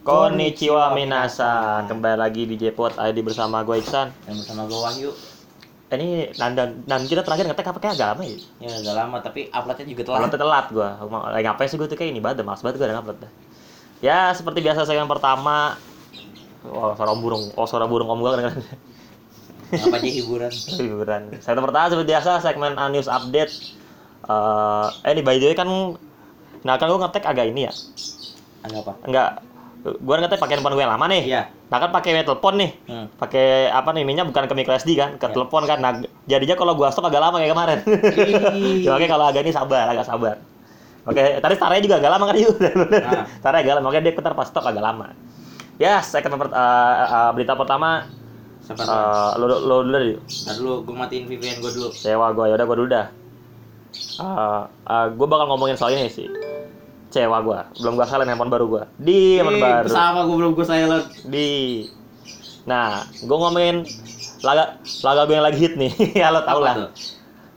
Konnichiwa minasan. Kembali lagi di Jpot ID bersama gue Iksan. Dan bersama gue Wahyu. Eh, Ini Nanda, Nanda kita terakhir ngetek apa kayak agak lama ya? Ya udah lama tapi uploadnya juga telat. Kalau telat gue Lagi ngapain sih gue tuh kayak ini banget Males banget gue udah ngupload dah. Ya seperti biasa segmen pertama. Oh suara burung. Oh suara burung om gue kadang Apa aja hiburan? Hiburan. Segmen pertama seperti biasa segmen uh, news update. Eh, Eh ini by the way kan Nah kan gue ngetek agak ini ya. Ada apa? Enggak Gue ngetek pakai handphone gue lama nih. Iya. Nah kan pakai telepon nih. Hmm. pakai apa nih minyak bukan ke micro SD kan ke Ya. telepon kan. Nah jadinya kalau gua stop agak lama kayak kemarin. Ih. ya, makanya kalau agak ini sabar agak sabar. Oke tadi startnya juga agak lama kan yuk Nah. startnya agak lama. Makanya dia putar pas stop agak lama. Ya saya per- uh, uh, berita pertama Siapa uh, lo lo dulu deh Ntar dulu gue matiin VPN gue dulu. Sewa gua ya udah gua dulu dah. Uh, uh, gua bakal ngomongin soal ini sih cewa gua. Belum gua salin handphone baru gua. Di handphone Eh, baru. Sama gue belum gue silent. Di. Nah gue ngomongin laga laga gue yang lagi hit nih. Ya lo tau lah?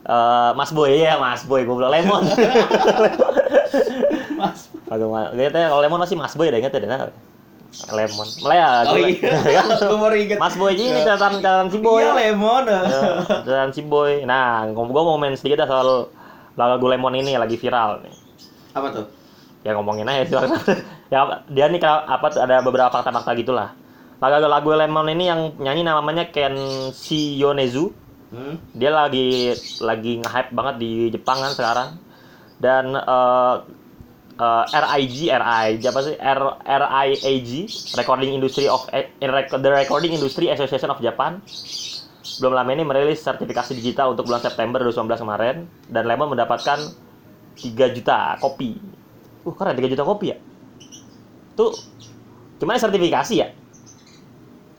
Eh, Mas Boy. Ya Mas Boy. Gue bilang lemon. Mas Aduh, kayaknya kalau lemon masih Mas Boy deh inget ya lemon. Malah ya Oh gua- iya. Gue baru inget Mas Boy ini catatan catatan si Boy. Iya lemon. Ya, catatan si Boy. Nah gue mau main sedikit dah soal lagu lemon ini lagi viral nih. Apa tuh? Ya ngomongin aja sih ya dia nih kalau apa ada beberapa fakta-fakta gitulah. Lagu lagu lemon ini yang nyanyi namanya Ken Yonezu Hmm? dia lagi lagi nge-hype banget di Jepang kan sekarang. Dan eh, eh, RIG RIG apa sih? R RIAG Recording Industry of eh, The Recording Industry Association of Japan. Belum lama ini merilis sertifikasi digital untuk bulan September 2019 kemarin. Dan Lemon mendapatkan 3 juta kopi. Uh, keren 3 juta kopi ya. Tuh gimana sertifikasi ya?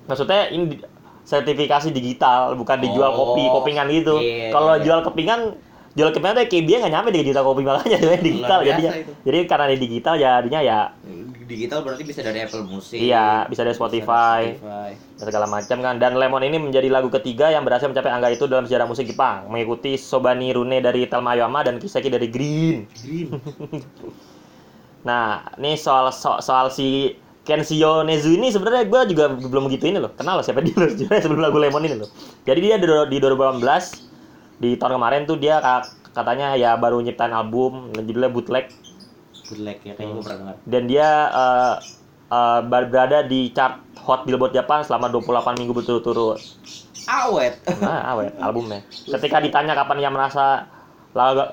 Maksudnya ini sertifikasi digital bukan dijual Oh, kopi kopingan gitu. iya, Kalau iya. jual kepingan jual kepingan tuh KB nggak nyampe 3 juta kopi makanya sebenarnya digital jadinya. itu. Jadi karena di digital jadinya ya Digital berarti bisa dari Apple Music Iya, bisa dari Spotify. Spotify. dan segala macam kan dan Lemon ini menjadi lagu ketiga yang berhasil mencapai angka itu dalam sejarah musik Jepang mengikuti Sobani Rune dari Telma Ayama dan Kiseki dari Green Green nah ini soal so- soal si Kenshio Nezu ini sebenarnya gue juga belum begitu ini loh. Kenal loh siapa dia loh sebenarnya sebelum lagu Lemon ini loh. Jadi dia di, di 2018 di tahun kemarin tuh dia ka- katanya ya baru nyiptain album judulnya Bootleg. Bootleg ya kayaknya gue pernah dengar. Dan dia eh, ber- berada di chart Hot Billboard Japan selama 28 minggu berturut-turut. Awet. Nah, awet albumnya. Ketika ditanya kapan ia merasa lagu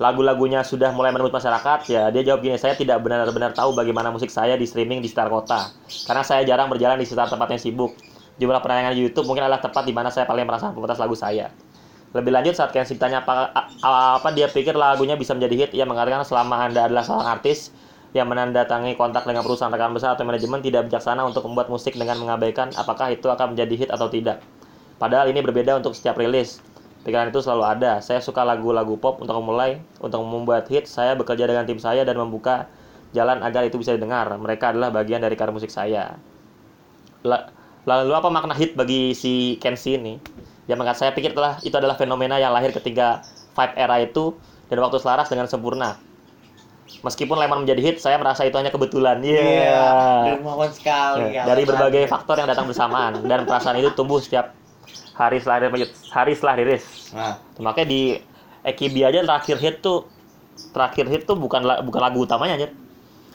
lagu-lagunya sudah mulai menembus masyarakat, ya dia jawab gini, saya tidak benar-benar tahu bagaimana musik saya di streaming di sekitar kota. Karena saya jarang berjalan di sekitar tempat yang sibuk. Jumlah penayangan di YouTube mungkin adalah tempat di mana saya paling merasa popularitas lagu saya. Lebih lanjut saat Kensi ditanya apa, apa dia pikir lagunya bisa menjadi hit, ia mengatakan selama Anda adalah seorang artis yang menandatangani kontrak dengan perusahaan rekaman besar atau manajemen tidak bijaksana untuk membuat musik dengan mengabaikan apakah itu akan menjadi hit atau tidak. Padahal ini berbeda untuk setiap rilis. Pikiran itu selalu ada. Saya suka lagu-lagu pop untuk memulai, untuk membuat hit. Saya bekerja dengan tim saya dan membuka jalan agar itu bisa didengar. Mereka adalah bagian dari karir musik saya. La- Lalu apa makna hit bagi si Kenshi ini? Dia mengatakan saya pikir telah itu adalah fenomena yang lahir ketika Five era itu dan waktu selaras dengan sempurna. Meskipun Lemon menjadi hit, saya merasa itu hanya kebetulan. Iya. dermawan sekali Ya, ya, dari berbagai faktor yang datang bersamaan dan perasaan itu tumbuh setiap hari setelah rilis, hari setelah rilis. Nah, Makanya di EKB aja terakhir hit tuh terakhir hit tuh bukan bukan lagu utamanya aja.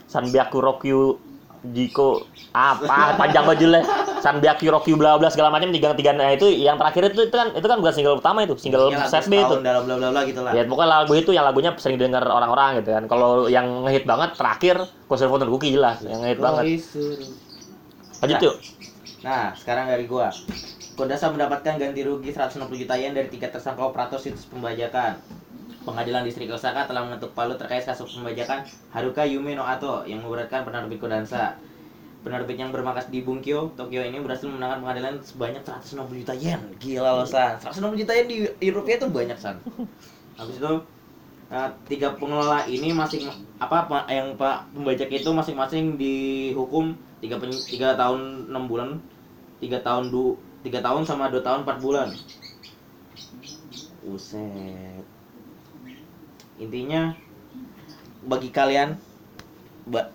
Sanbyaku Rokyu Jiko apa panjang bajulnya Sanbyaku Rokyu bla bla segala macam tiga tiga nah itu yang terakhir itu, itu kan itu kan bukan single utama itu single ya, set B itu dalam bla bla bla gitu lah. ya pokoknya lagu itu yang lagunya sering didengar orang-orang gitu kan kalau yang ngehit banget terakhir konser Fountain Cookie jelas yang ngehit banget lanjut Nah. yuk Nah, sekarang dari gua. Kodasa mendapatkan ganti rugi 160 juta yen dari tiga tersangka operator situs pembajakan. Pengadilan Distrik Osaka telah mengetuk palu terkait kasus pembajakan Haruka Yume no Ato yang memberatkan penerbit Kodansa. Penerbit yang bermarkas di Bunkyo, Tokyo ini berhasil memenangkan pengadilan sebanyak 160 juta yen. Gila loh, San. 160 juta yen di, rupiah itu banyak, San. Habis itu eh, tiga pengelola ini masing apa pa- yang pak pembajak itu masing-masing dihukum tiga tiga tahun enam bulan tiga tahun du tiga tahun sama dua tahun empat bulan Buset intinya bagi kalian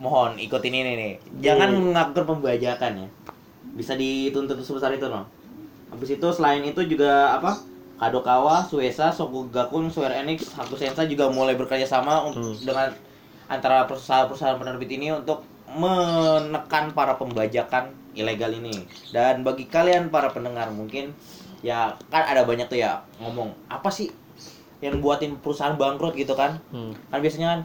mohon ikutin ini nih. Jangan melakukan pembajakan ya. Bisa dituntut sebesar itu no. Habis itu selain itu juga apa? Kadokawa, Suesa, Sokugakun, Square Enix, Hakusensa juga mulai bekerja sama Hmm. dengan antara perusahaan-perusahaan penerbit ini untuk menekan para pembajakan ilegal ini. Dan bagi kalian para pendengar mungkin ya kan ada banyak tuh ya ngomong apa sih yang buatin perusahaan bangkrut gitu kan? Hmm. kan biasanya kan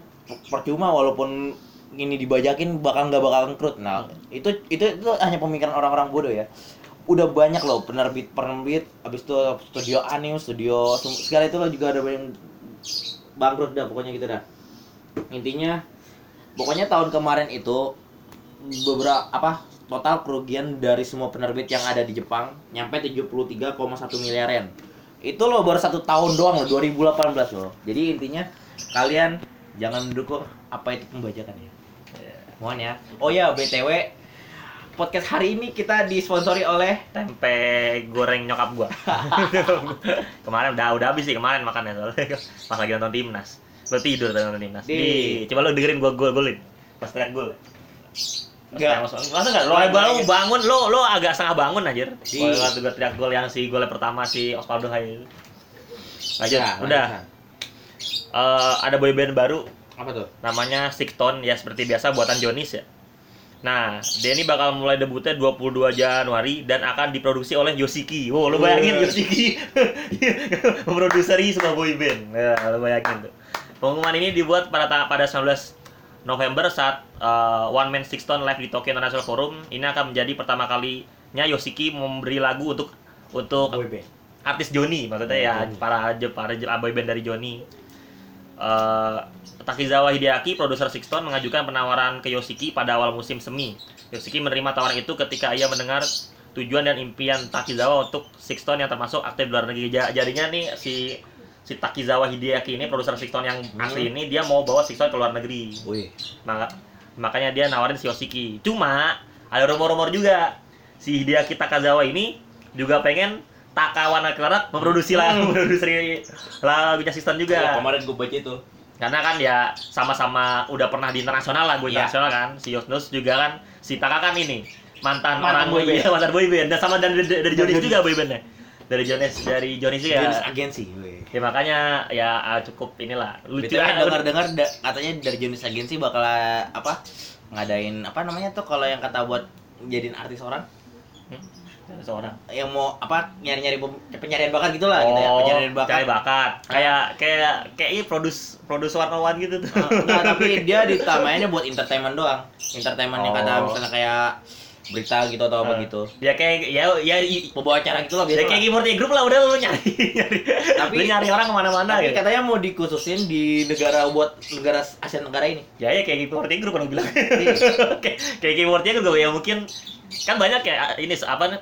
percuma walaupun ini dibajakin bakal nggak bakal bangkrut nah itu itu itu hanya pemikiran orang-orang bodoh ya udah banyak loh penerbit penerbit abis itu studio anime studio segala itu loh juga ada banyak bangkrut dah pokoknya gitu dah intinya pokoknya tahun kemarin itu beberapa apa total kerugian dari semua penerbit yang ada di Jepang nyampe 73,1 miliar yen. Itu loh baru satu tahun doang loh 2018 loh. Jadi intinya kalian jangan mendukung apa itu pembajakan ya? Mohon ya. Oh ya btw podcast hari ini kita disponsori oleh tempe goreng nyokap gua. Kemarin udah udah habis sih kemarin makannya soalnya pas lagi nonton timnas. Lo tidur tadi nonton timnas. Di- di coba lo dengerin gua gol golin pas teriak gol Enggak. masa enggak lo baru bangun lo lo agak setengah bangun anjir Si. Gol waktu gua teriak gol yang si golnya pertama si Osvaldo Hai itu lanjut Ya, udah lanjutan. Eh, ada boyband baru apa tuh namanya Sixton ya seperti biasa buatan Jonis ya. Nah, dia ini bakal mulai debutnya 22 Januari dan akan diproduksi oleh Yoshiki. Wow, lo bayangin. Yoshiki memproduksi sebuah boyband. Ya, lo bayangin tuh. Pengumuman ini dibuat pada pada 19 November saat uh, One Man Sixton live di Tokyo International Forum. Ini akan menjadi pertama kalinya Yoshiki memberi lagu untuk untuk artis Joni maksudnya ya para para boyband dari Joni Eh, Takizawa Hideaki, produser Sixton, mengajukan penawaran ke Yoshiki pada awal musim semi. Yoshiki menerima tawaran itu ketika ia mendengar tujuan dan impian Takizawa untuk Sixton yang termasuk aktif luar negeri. Ja- Jadinya nih si si Takizawa Hideaki ini produser Sixton yang asli ini dia mau bawa Sixton ke luar negeri. wih Maka, makanya dia nawarin si Yoshiki. Cuma ada rumor-rumor juga si Hideaki Takazawa ini juga pengen Takawa Nakara memproduksi lagu, Hmm. memproduksi lagunya Sixton juga Iya, kemarin gue baca itu karena kan ya sama-sama udah pernah di internasional lah gue Iya. internasional kan si Yosnus juga kan si Taka kan ini mantan, Mantan orang boyband. iya, mantan boyband dan sama dan dari, dari Jonis. juga boybandnya dari Jonis dari Jonis juga jenis agensi ya makanya ya ah, cukup inilah. Lucu lah dengar-dengar da- katanya dari jenis agensi bakal apa ngadain apa namanya tuh kalau yang kata buat jadiin artis orang? Hmm, seorang yang mau apa nyari-nyari pem- pencarian bakat gitu lah gitu ya oh pencarian bakat. cari bakat. Kayak kayak kayak ini produs produs warna gitu tuh. Eh, Enggak, tapi dia ditamainnya buat entertainment doang. Entertainment yang kata Oh. misalnya kayak berita gitu atau apa Eh, gitu. ya kayak ya ya Pembawa acara gitu lah biasa. ya kayak keyboardnya grup lah udah lu nyari nyari Tapi- lu nyari orang ke mana-mana Tapi gitu katanya mau dikhususin di negara buat negara Asia Tenggara ini. Ya ya kayak keyboardnya grup kan bilang. Iya. kayak kayak keyboardnya juga ya mungkin kan banyak ya ini apa nih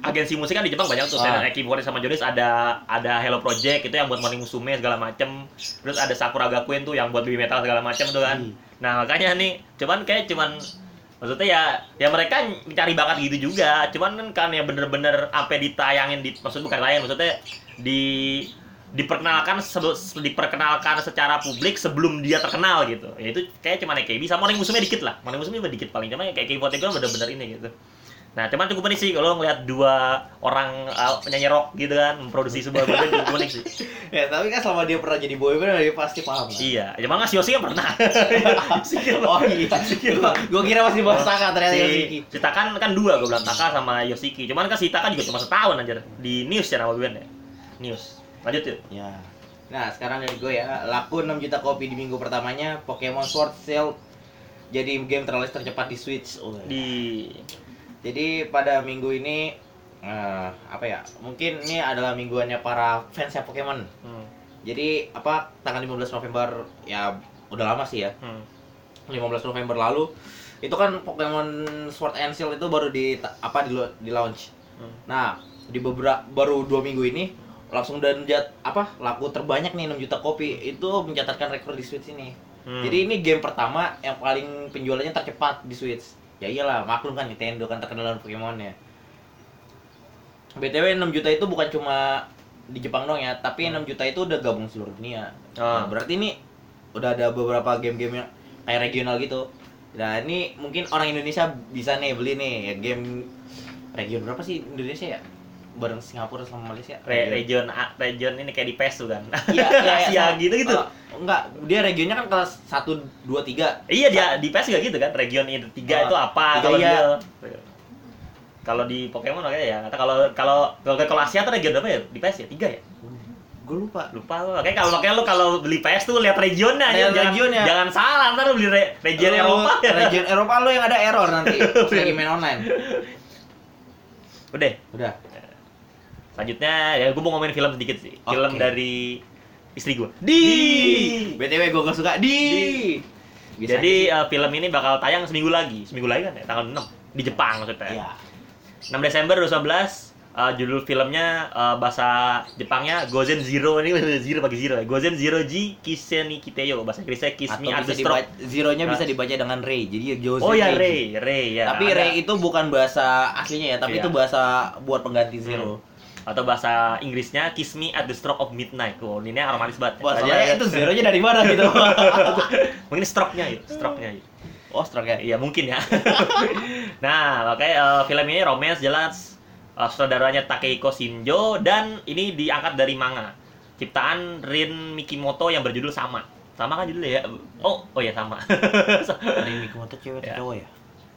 agensi musik kan di Jepang banyak tuh. Ah. Kayak keyboardnya sama Jonis ada ada Hello Project itu yang buat Morning Musume segala macem. Terus ada Sakura Gakuen tuh yang buat baby metal segala macem tuh kan. Hmm. Nah makanya nih cuman kayak cuman maksudnya ya ya mereka mencari bakat gitu juga. Cuman kan kan yang bener-bener sampai ditayangin di maksud bukan lain maksudnya di diperkenalkan sebe- diperkenalkan secara publik sebelum dia terkenal gitu. Ya itu kayak cuman AKB sama Morning Musume dikit lah. Morning Musume dikit paling. Cuma kayak K-pop itu kan bener-bener ini gitu nah cuman cukup unik sih kalau ngeliat dua orang uh, penyanyi rock gitu kan memproduksi sebuah band cukup unik sih Ya, tapi kan selama dia pernah jadi boyband dia pasti paham lah. iya nggak si Yoshi kan pernah Oh iya. Gua kira masih bahas Taka ternyata si, Yoshiki. si Taka kan dua gue bilang Taka sama Yoshiki cuman kan si Taka juga cuma setahun anjir di news ya nama bandnya news lanjut yuk Ya. Nah, sekarang dari gue ya, laku 6 juta kopi di minggu pertamanya Pokemon Sword Shield jadi game terlalu tercepat di Switch. Oh, di Jadi pada minggu ini eh, apa ya? Mungkin ini adalah mingguannya para fans ya Pokemon. hmm, Jadi apa tanggal 15 November ya udah lama sih ya. hmm. 15 November lalu itu kan Pokemon Sword and Shield itu baru di apa di, di launch. Hmm. Nah, di beberapa baru dua minggu ini langsung dan jat apa laku terbanyak nih 6 juta kopi itu mencatatkan rekor di Switch ini. Hmm. Jadi ini game pertama yang paling penjualannya tercepat di Switch. Ya iyalah, maklum kan Nintendo kan terkenal dengan Pokemon ya. BTW 6 juta itu bukan cuma di Jepang dong ya, tapi 6 juta itu udah gabung seluruh dunia. Nah, Ah. berarti ini udah ada beberapa game-game yang kayak regional gitu nah ini mungkin orang Indonesia bisa nih beli nih ya game region berapa sih Indonesia ya bareng Singapura sama Malaysia Re- region A- region ini kayak di PES tuh kan Iya, iya, Asia iya. gitu gitu Oh, enggak, dia regionnya kan kelas 1 2 3. iya dia di PES juga gitu kan region itu tiga Oh, itu apa kalau iya. dia kalau di Pokemon makanya ya kata kalau kalau kalau kalau Asia tuh region apa ya di PES ya tiga ya Gue lupa. lupa lo makanya kalau makanya lu kalau beli PS tuh lihat regionnya Lihat jangan, regionnya. jangan salah ntar lu beli re- region Eropa ya Region Eropa lo yang ada error nanti. lagi main online. udah Udah. Selanjutnya ya gue mau ngomongin film sedikit sih film Oke. dari istri gue Di. BTW gue gak suka di. Bisa jadi eh, film ini bakal tayang seminggu lagi seminggu lagi kan ya tanggal 6 di Jepang maksudnya Iya. 6 Desember 2011 eh, judul filmnya eh, bahasa Jepangnya Gozen Zero ini zero bagi zero ya Gozen Zero Ji Kiseni Kiteyo bahasa Inggrisnya Kiss Atau Me at bisa dibaca, zero-nya bisa Nah. dibaca dengan Ray. Jadi ya Jose oh ya Ray. Ray Ray ya Tapi. Ray itu bukan bahasa aslinya ya, tapi Iya. itu bahasa buat pengganti zero. Atau bahasa Inggrisnya Kiss Me at the Stroke of Midnight. Wow, ini romantis banget. Wah, soalnya itu zeronya dari mana gitu. Mungkin stroke-nya ya, stroke-nya. ya. oh, stroke ya. Iya, mungkin ya. nah, makanya eh, film ini romance jelas eh, saudaranya Takehiko Shinjo dan ini diangkat dari manga. Ciptaan Rin Mikimoto yang berjudul sama. Sama kan judulnya ya? Oh, oh ya sama. Rin Mikimoto cewek Ya. atau cowok ya?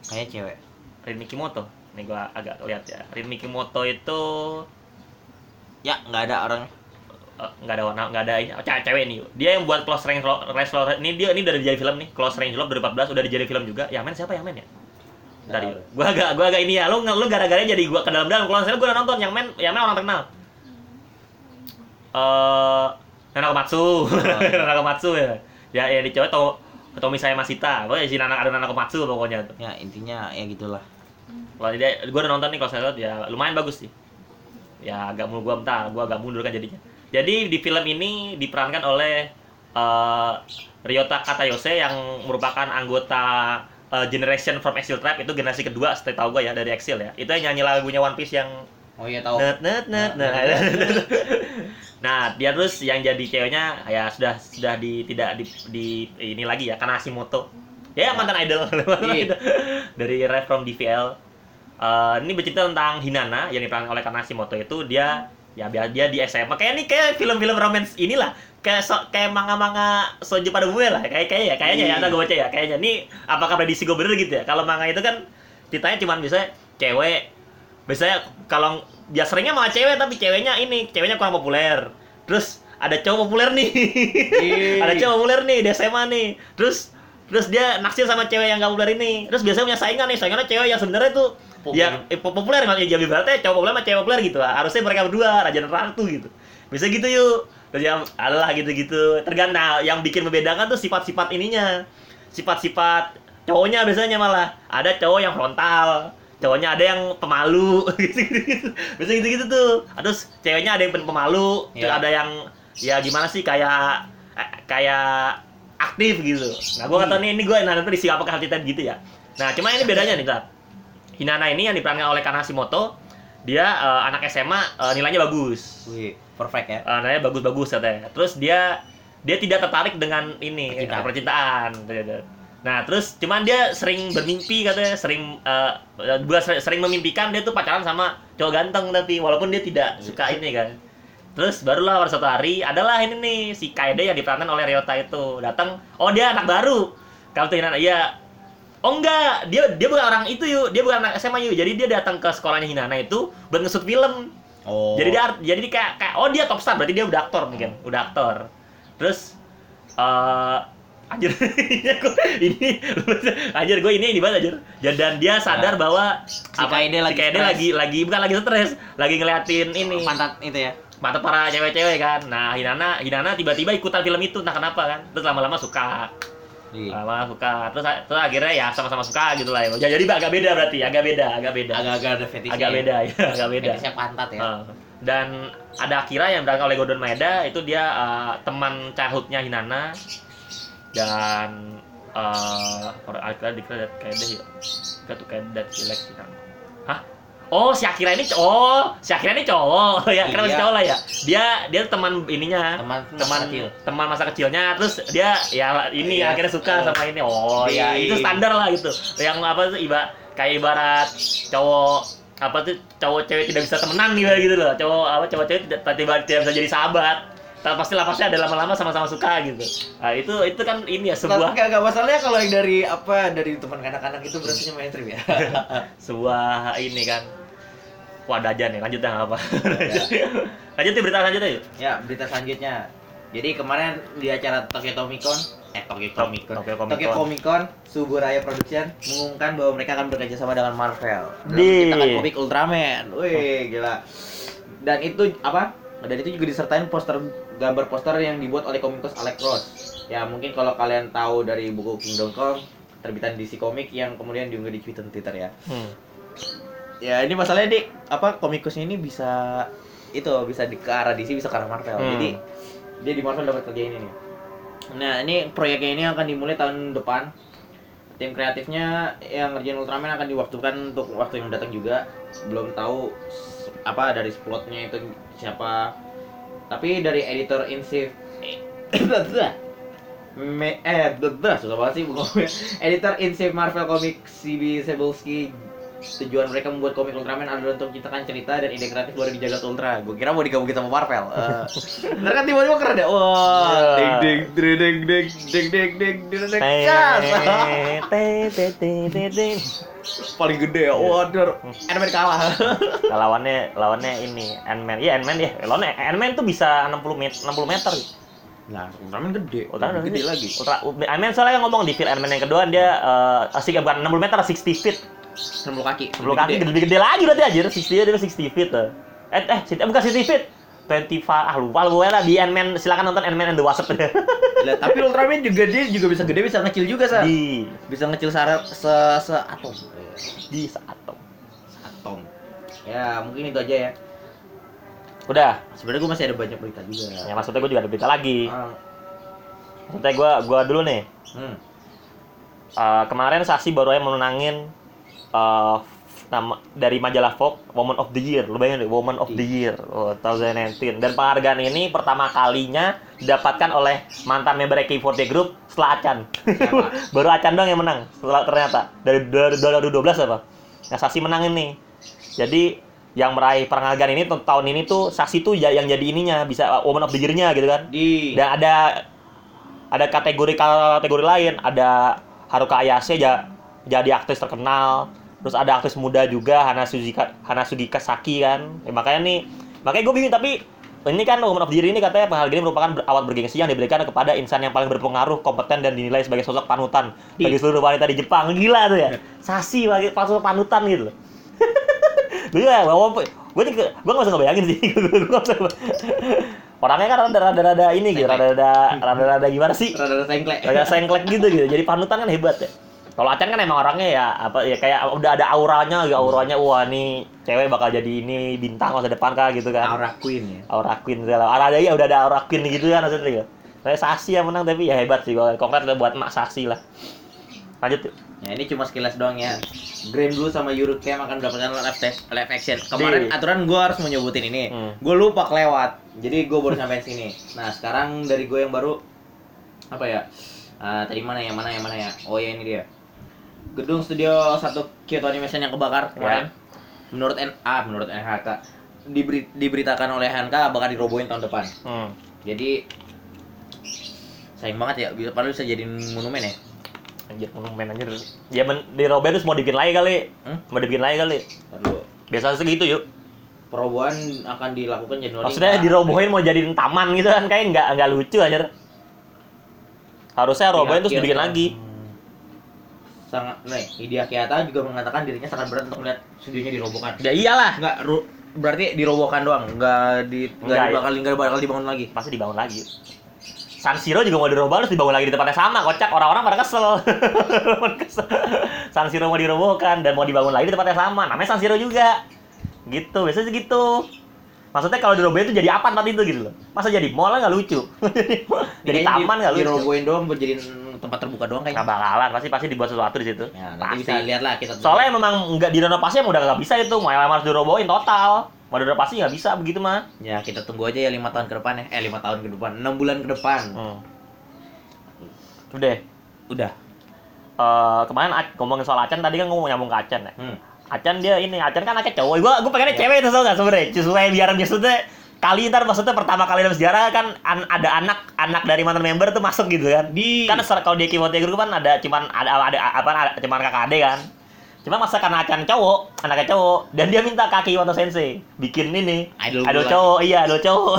Kayak cewek. Rin Mikimoto. Nih gua agak lihat ya. Rin Mikimoto itu Ya, nggak ada orang. Eh, nggak ada warna nggak ada ini. Oh, ce- cewek nih. Dia yang buat close range Lo- range Lo- ini dia ini udah dijadi film nih. Close range love 2014 udah dijadi film juga. Yang main siapa yang main ya? Dari Nggak gua agak gua agak ini ya. Lu lu gara-gara jadi gua ke dalam-dalam kalau saya gua udah nonton. Yang main yang main orang terkenal. Eh Nana Komatsu. Nana Komatsu ya. Ya ya di cewek to Tomi saya Masita pokoknya si Nana ada Nana Komatsu pokoknya tuh. Ya, intinya ya gitulah. kalau dia gua udah nonton nih kalau saya lihat ya lumayan bagus sih ya agak mulu gua bentar gua agak mundur kan jadinya jadi di film ini diperankan oleh eh, Ryota Katayose yang merupakan anggota eh, Generation from Exile Tribe itu generasi kedua setahu tahu gua ya dari Exile ya itu yang nyanyi lagunya One Piece yang Oh iya tahu. net net net nah, nah dia terus yang jadi ceweknya ya sudah sudah di tidak di, di ini lagi ya karena Hashimoto ya mantan idol mantan Iya. idol. dari Ref from DVL Eh, ini bercerita tentang Hinana yang diperankan oleh Kanashimoto itu dia ya biar dia di SMA kayak ini kayak film-film romance inilah. Kayak so, kayak manga-manga soju pada umumnya lah. Kayak kayak ya kayaknya ya Iya. ada gue baca ya. Kayaknya ini apakah prediksi gue bener gitu ya? Kalau manga itu kan ceritanya cuman bisa cewek. Biasanya kalau ya seringnya malah cewek tapi ceweknya ini ceweknya kurang populer. Terus ada cowok populer nih. Ih. ada cowok populer nih di SMA nih. Terus terus dia naksir sama cewek yang gak populer ini. Terus biasanya punya saingan nih. Saingannya cewek yang sebenarnya tuh Populer. ya eh, po- populer nggak ya berarti cowok populer sama cewek populer gitu. Lah harusnya mereka berdua raja dan ratu gitu. Bisa gitu yuk. Terus yang adalah gitu-gitu. Tergantung nah, yang bikin membedakan tuh sifat-sifat ininya. Sifat-sifat cowoknya biasanya malah. Ada cowok yang frontal cowoknya ada yang pemalu. Gitu gitu bisa gitu gitu tuh. Terus ceweknya ada yang pen- pemalu terus Iya. ada yang ya gimana sih kayak eh, kayak aktif gitu. Nah gua nggak tahu nih ini gue nanti di apakah cerita gitu ya. Nah cuma ini bedanya nih Kak. Hinana ini yang diperankan oleh Kanashimoto dia eh, anak SMA eh, nilainya bagus. Wih, perfect ya. Eh, nilainya bagus-bagus katanya. Terus dia dia tidak tertarik dengan ini Percintaan. percintaan nah terus cuman dia sering bermimpi katanya sering gua ser- sering memimpikan dia tuh pacaran sama cowok ganteng tapi walaupun dia tidak suka ini kan. Terus barulah pada suatu hari adalah ini nih si Kaede yang diperankan oleh Ryota itu. Datang oh dia anak baru. Kalau tuh iya oh enggak. Dia dia bukan orang itu yuk dia bukan anak SMA yuk jadi dia datang ke sekolahnya Hinana itu buat ngesut film. Oh. jadi dia art- jadi dia kayak, kayak oh dia top star. Berarti dia udah aktor mungkin. Udah aktor. Terus eh anjir. Ini anjir gue ini di mana anjir. Ya, dan dia sadar bahwa Si Kaede lagi si lagi lagi bukan lagi stres. Lagi ngeliatin ini. Pantat itu ya. mata para cewek-cewek kan. Nah Hinana Hinana tiba-tiba ikutan film itu. Entah kenapa kan? Terus lama-lama suka Iya. lama suka terus terus akhirnya ya sama-sama suka gitu lah ya jadi agak beda berarti agak beda agak beda Agak-agak ada fetishnya. agak ya. beda ya agak beda Fetishnya pantat ya. Uh, dan ada Akira yang berangkat oleh Gordon Maeda itu dia uh, teman childhoodnya Hinana dan uh, Akira dikira kayak deh ya Enggak tuh kayak dat jelek Hinana hah Oh, si Akira ini cowok. Oh, si Akira ini cowok. ya, karena masih Iya. cowok lah ya. Dia dia teman ininya. Teman teman kecil. teman masa kecilnya terus dia ya ini Iya. akhirnya suka sama ini. Oh, Di- ya itu standar lah gitu. Yang apa tuh iba kayak ibarat cowok apa tuh cowok cewek tidak bisa temenan gitu gitu loh. Cowok apa cowok cewek tidak tiba tidak bisa jadi sahabat. Tapi pasti lah pasti ada lama-lama sama-sama suka gitu. Nah, itu itu kan ini ya sebuah gak, gak masalahnya kalau yang dari apa dari teman kanak-kanak itu berarti mainstream ya. sebuah ini kan wadah aja nih lanjut dah apa lanjut nih berita selanjutnya yuk ya berita selanjutnya. Jadi kemarin di acara Tokyo Comic Con, eh Tokyo Comic Con, Tokyo Comic Tokyo Con. Comic Con, Suburaya Production mengumumkan bahwa mereka akan bekerja sama dengan Marvel dalam Di- menciptakan komik Ultraman. Wih, gila. Dan itu apa? Dan itu juga disertain poster gambar poster yang dibuat oleh komikus Alex Ross. Ya mungkin kalau kalian tahu dari buku Kingdom Come terbitan DC Comic yang kemudian diunggah di Twitter Twitter ya. hmm. Ya ini masalahnya dik apa komikusnya ini bisa itu bisa di ke arah DC bisa ke arah Marvel. Hmm. Jadi dia di Marvel dapat kerja ini nih. Nah ini proyeknya ini akan dimulai tahun depan. Tim kreatifnya yang ngerjain Ultraman akan diwaktukan untuk waktu yang datang juga. Belum tahu apa dari plotnya itu siapa. Tapi dari editor in chief Me, eh, susah banget sih. Editor in chief Marvel Comics CB Cebulski tujuan mereka membuat komik Ultraman adalah untuk menciptakan cerita dan ide kreatif baru di jagat Ultra. Gue kira mau digabungin sama Marvel. Eh, ntar kan tiba-tiba keren ya. Wah, ding ding ding ding ding ding ding ding ding ding. Cas. Te- te- te- te- te. Paling gede ya. Waduh, Ant-Man kalah. Nah, lawannya lawannya ini Ant-Man. Iya Ant-Man ya. Lawannya Ant-Man tuh bisa 60 meter 60 meter. Nah, Ultraman gede. Ultra Lebih gede lagi. Ultra Ant-Man soalnya ngomong di film Ant-Man yang kedua dia eh asik bukan 60 meter 60 feet. 60 kaki. 10 kaki gede, lebih gede lagi berarti anjir. 60 dia 60 feet. tuh. Eh eh sixty- eh, bukan 60 feet. 25 ah lupa lu lah di Ant-Man silakan nonton Ant-Man and the Wasp. Lah, tapi Ultraman juga dia juga bisa gede bisa ngecil juga, Sa. di Bisa ngecil se se, se atom. di atom. Atom. Ya, mungkin itu aja ya. Udah, Sebenarnya gue masih ada banyak berita juga. ya maksudnya gue juga ada berita lagi. Ah, Maksudnya gue gua dulu nih. hmm. Eh, kemarin Sasi baru aja menangin eh, nama dari majalah Vogue Woman of the Year. Lu bayangin deh, Woman of the Year oh, 2019. Dan penghargaan ini pertama kalinya didapatkan oleh mantan member AK48 Group setelah Acan. Baru Acan dong yang menang setelah ternyata dari dari 2012 apa? Nah, Sasi menangin nih. Jadi yang meraih penghargaan ini tahun ini tuh Sasi tuh ya- yang jadi ininya bisa Woman of the Year-nya gitu kan. Di Dan ada ada kategori kategori lain, ada Haruka Ayase ja- jadi aktris terkenal, terus ada aktris muda juga Hana Suzika Hana Sugika Saki kan. Ya, makanya nih, makanya gue bingung tapi ini kan Woman of the Year ini katanya penghargaan ini merupakan ber- award bergengsi yang diberikan kepada insan yang paling berpengaruh, kompeten dan dinilai sebagai sosok panutan bagi seluruh wanita di Jepang. Gila tuh ya. Sasi bagi sosok panutan gitu loh. Gue ya, gue gue gue nggak usah ngebayangin sih. Orangnya kan rada-rada ini gitu, Sengklek. rada-rada rada-rada gimana sih? rada-rada tengklek. Rada sengklek gitu gitu. Jadi panutan kan hebat ya. Kalau Acan kan emang orangnya ya apa ya kayak udah ada auranya, ya auranya wah nih cewek bakal jadi ini bintang masa depan kah gitu kan. Aura Queen ya. Aura queen segala. Ada ya udah ada aura queen gitu kan maksudnya. Saya Sasi yang menang tapi ya hebat sih. Kalau konkret buat Mak Sasi lah. Lanjut yuk. Ya ini cuma sekilas doang ya. Grand Blue sama Yuru Camp akan mendapatkan live, test, live action. Kemarin Di- aturan gue harus menyebutin ini. Hmm. Gue lupa kelewat. Jadi gue baru sampai sini. Nah sekarang dari gue yang baru apa ya? Ah, tadi mana yang mana yang mana ya? Oh ya ini dia. Gedung studio satu Kyoto Animation yang kebakar kemarin. Menurut NA, menurut NHK diberi, diberitakan oleh NHK bakal dirobohin tahun depan. Hmm. Jadi sayang banget ya, bisa padahal bisa jadi monumen ya. Anjir, monumen anjir. Ya men, di Robert terus mau dibikin lagi kali. Hmm? Mau dibikin lagi kali. Lalu Biasa segitu yuk. perobohan akan dilakukan Januari. Maksudnya dirobohin mau jadiin taman gitu kan kayak nggak nggak lucu aja. Harusnya robohin terus dibikin lagi. Sangat, nih, Hideo Kiyata juga mengatakan dirinya sangat berat untuk melihat studionya dirobohkan. Ya iyalah. Enggak, ru- berarti dirobohkan doang, enggak di Enggak, enggak ya. bakal enggak bakal dibangun lagi. Pasti dibangun lagi. San Siro juga mau diroboh harus dibangun lagi di tempatnya sama, kocak orang-orang pada kesel. San Siro mau dirobohkan dan mau dibangun lagi di tempatnya sama, namanya San Siro juga. Gitu, biasanya segitu. Maksudnya kalau dirobohin itu jadi apa tempat itu gitu loh. Masa jadi mall nggak lucu. jadi taman nggak lucu. Dirobohin doang buat jadiin tempat terbuka doang nggak kayaknya. bakalan pasti pasti dibuat sesuatu di situ Ya, nanti pasti bisa lihat lah kita. soalnya memang nggak direnovasi emang udah nggak bisa itu mau harus dirobohin total mau direnovasi nggak bisa begitu mah Ya kita tunggu aja ya lima tahun ke depan ya. Eh lima tahun ke depan, enam bulan ke depan. hmm. udah Udah. Eh, kemarin ngomongin soal Acan tadi kan ngomong nyambung ke Acan ya Hmm. Acan dia ini Acan kan anaknya cowok gua gua pengennya cewek itu tau gak sebenernya sesuai biar maksudnya kali ntar maksudnya pertama kali dalam sejarah kan an- ada anak anak dari mantan member tuh masuk gitu kan. Di. Kan kalau di Kimote Group kan ada cuman ada ada apa ada, cuman kakak ade kan. Cuma masa karena Acan cowok anaknya cowok dan dia minta kaki Iwato Sensei bikin ini idol idol cowok iya idol cowok.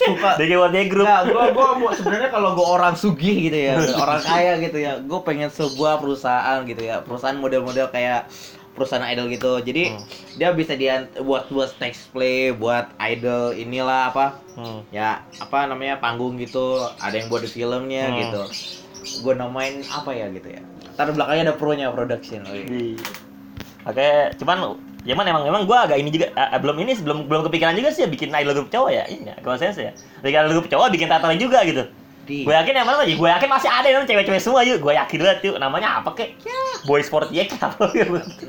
Suka. di Kimote Group. Nggak, gua gua mau sebenarnya kalau gua orang sugih gitu ya, orang kaya gitu ya, gua pengen sebuah perusahaan gitu ya, perusahaan model-model kayak perusahaan idol gitu. Jadi Hmm. dia bisa dia buat buat stage play, buat idol inilah apa Hmm. ya apa namanya panggung gitu, ada yang buat di filmnya Hmm. gitu. Gua namain apa ya gitu ya. Ntar belakangnya ada pro-nya production. wih. di oke cuman ya man emang emang gua agak ini juga eh, belum ini belum belum kepikiran juga sih ya bikin idol group cowok ya ini ya konsensus ya bikin idol group cowok bikin tato juga gitu Di. Gue yakin yang mana lagi gue yakin masih ada yang cewek-cewek semua yuk. Gue yakin banget yuk. Namanya apa kek? Boy sport ya apa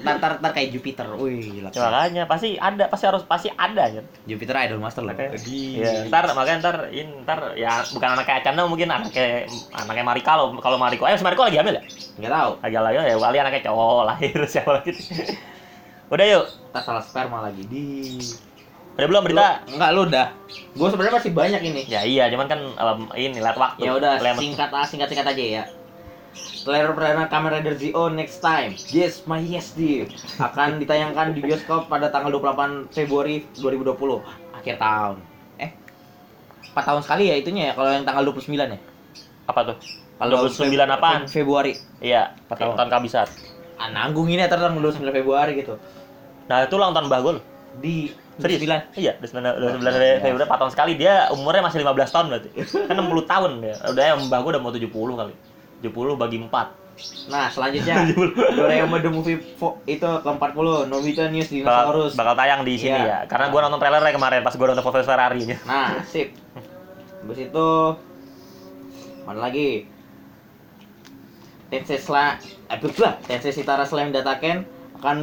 ntar, ntar, ntar kayak Jupiter. Wih, gila. makanya. Pasti ada pasti harus pasti ada ya. Jupiter idol master loh. Makanya, Di- Iya, ntar makanya ntar in, ntar ya bukan anak kayak Acanda mungkin anak kayak anaknya Marika lo kalau Mariko eh si Mariko lagi hamil ya? Nggak tahu. lagi lagi ya kali anaknya cowok lahir siapa lagi? Udah yuk. Ntar salah sperma lagi. Di udah belum berita Lu- enggak lu udah. Gue sebenarnya masih banyak ini. ya iya cuman kan em, ini lihat waktu Ya udah singkat ah, singkat singkat aja ya. Trailer perdana Kamen Rider Zio next time. Yes, my yes dear. Akan ditayangkan di bioskop pada tanggal 28 Februari 2020, akhir tahun. Eh. 4 tahun sekali ya itunya ya kalau yang tanggal 29 ya. apa tuh Kalau 29 Feb- apaan? Februari. iya Empat tahun. tahun kabisat Ah, nanggung ini ya tanggal 29 Februari gitu. nah itu ulang tahun bagul Di Serius? 9. Iya, udah 9 udah 9 Iya. Februari 4 tahun sekali dia umurnya masih 15 tahun berarti. Kan 60 tahun dia. Udah yang mbak gua udah mau 70 kali. 70 bagi 4. Nah, selanjutnya Doraemon the Movie itu ke-40 Nobita News Bakal, Dinosaurus. bakal tayang di sini Iya. ya. Karena gua nonton trailernya kemarin pas gua nonton Profesor Ferrari. Nah, sip. Habis itu mana lagi? Tensei Sla eh lah, Tensei Sitara Slam Dataken akan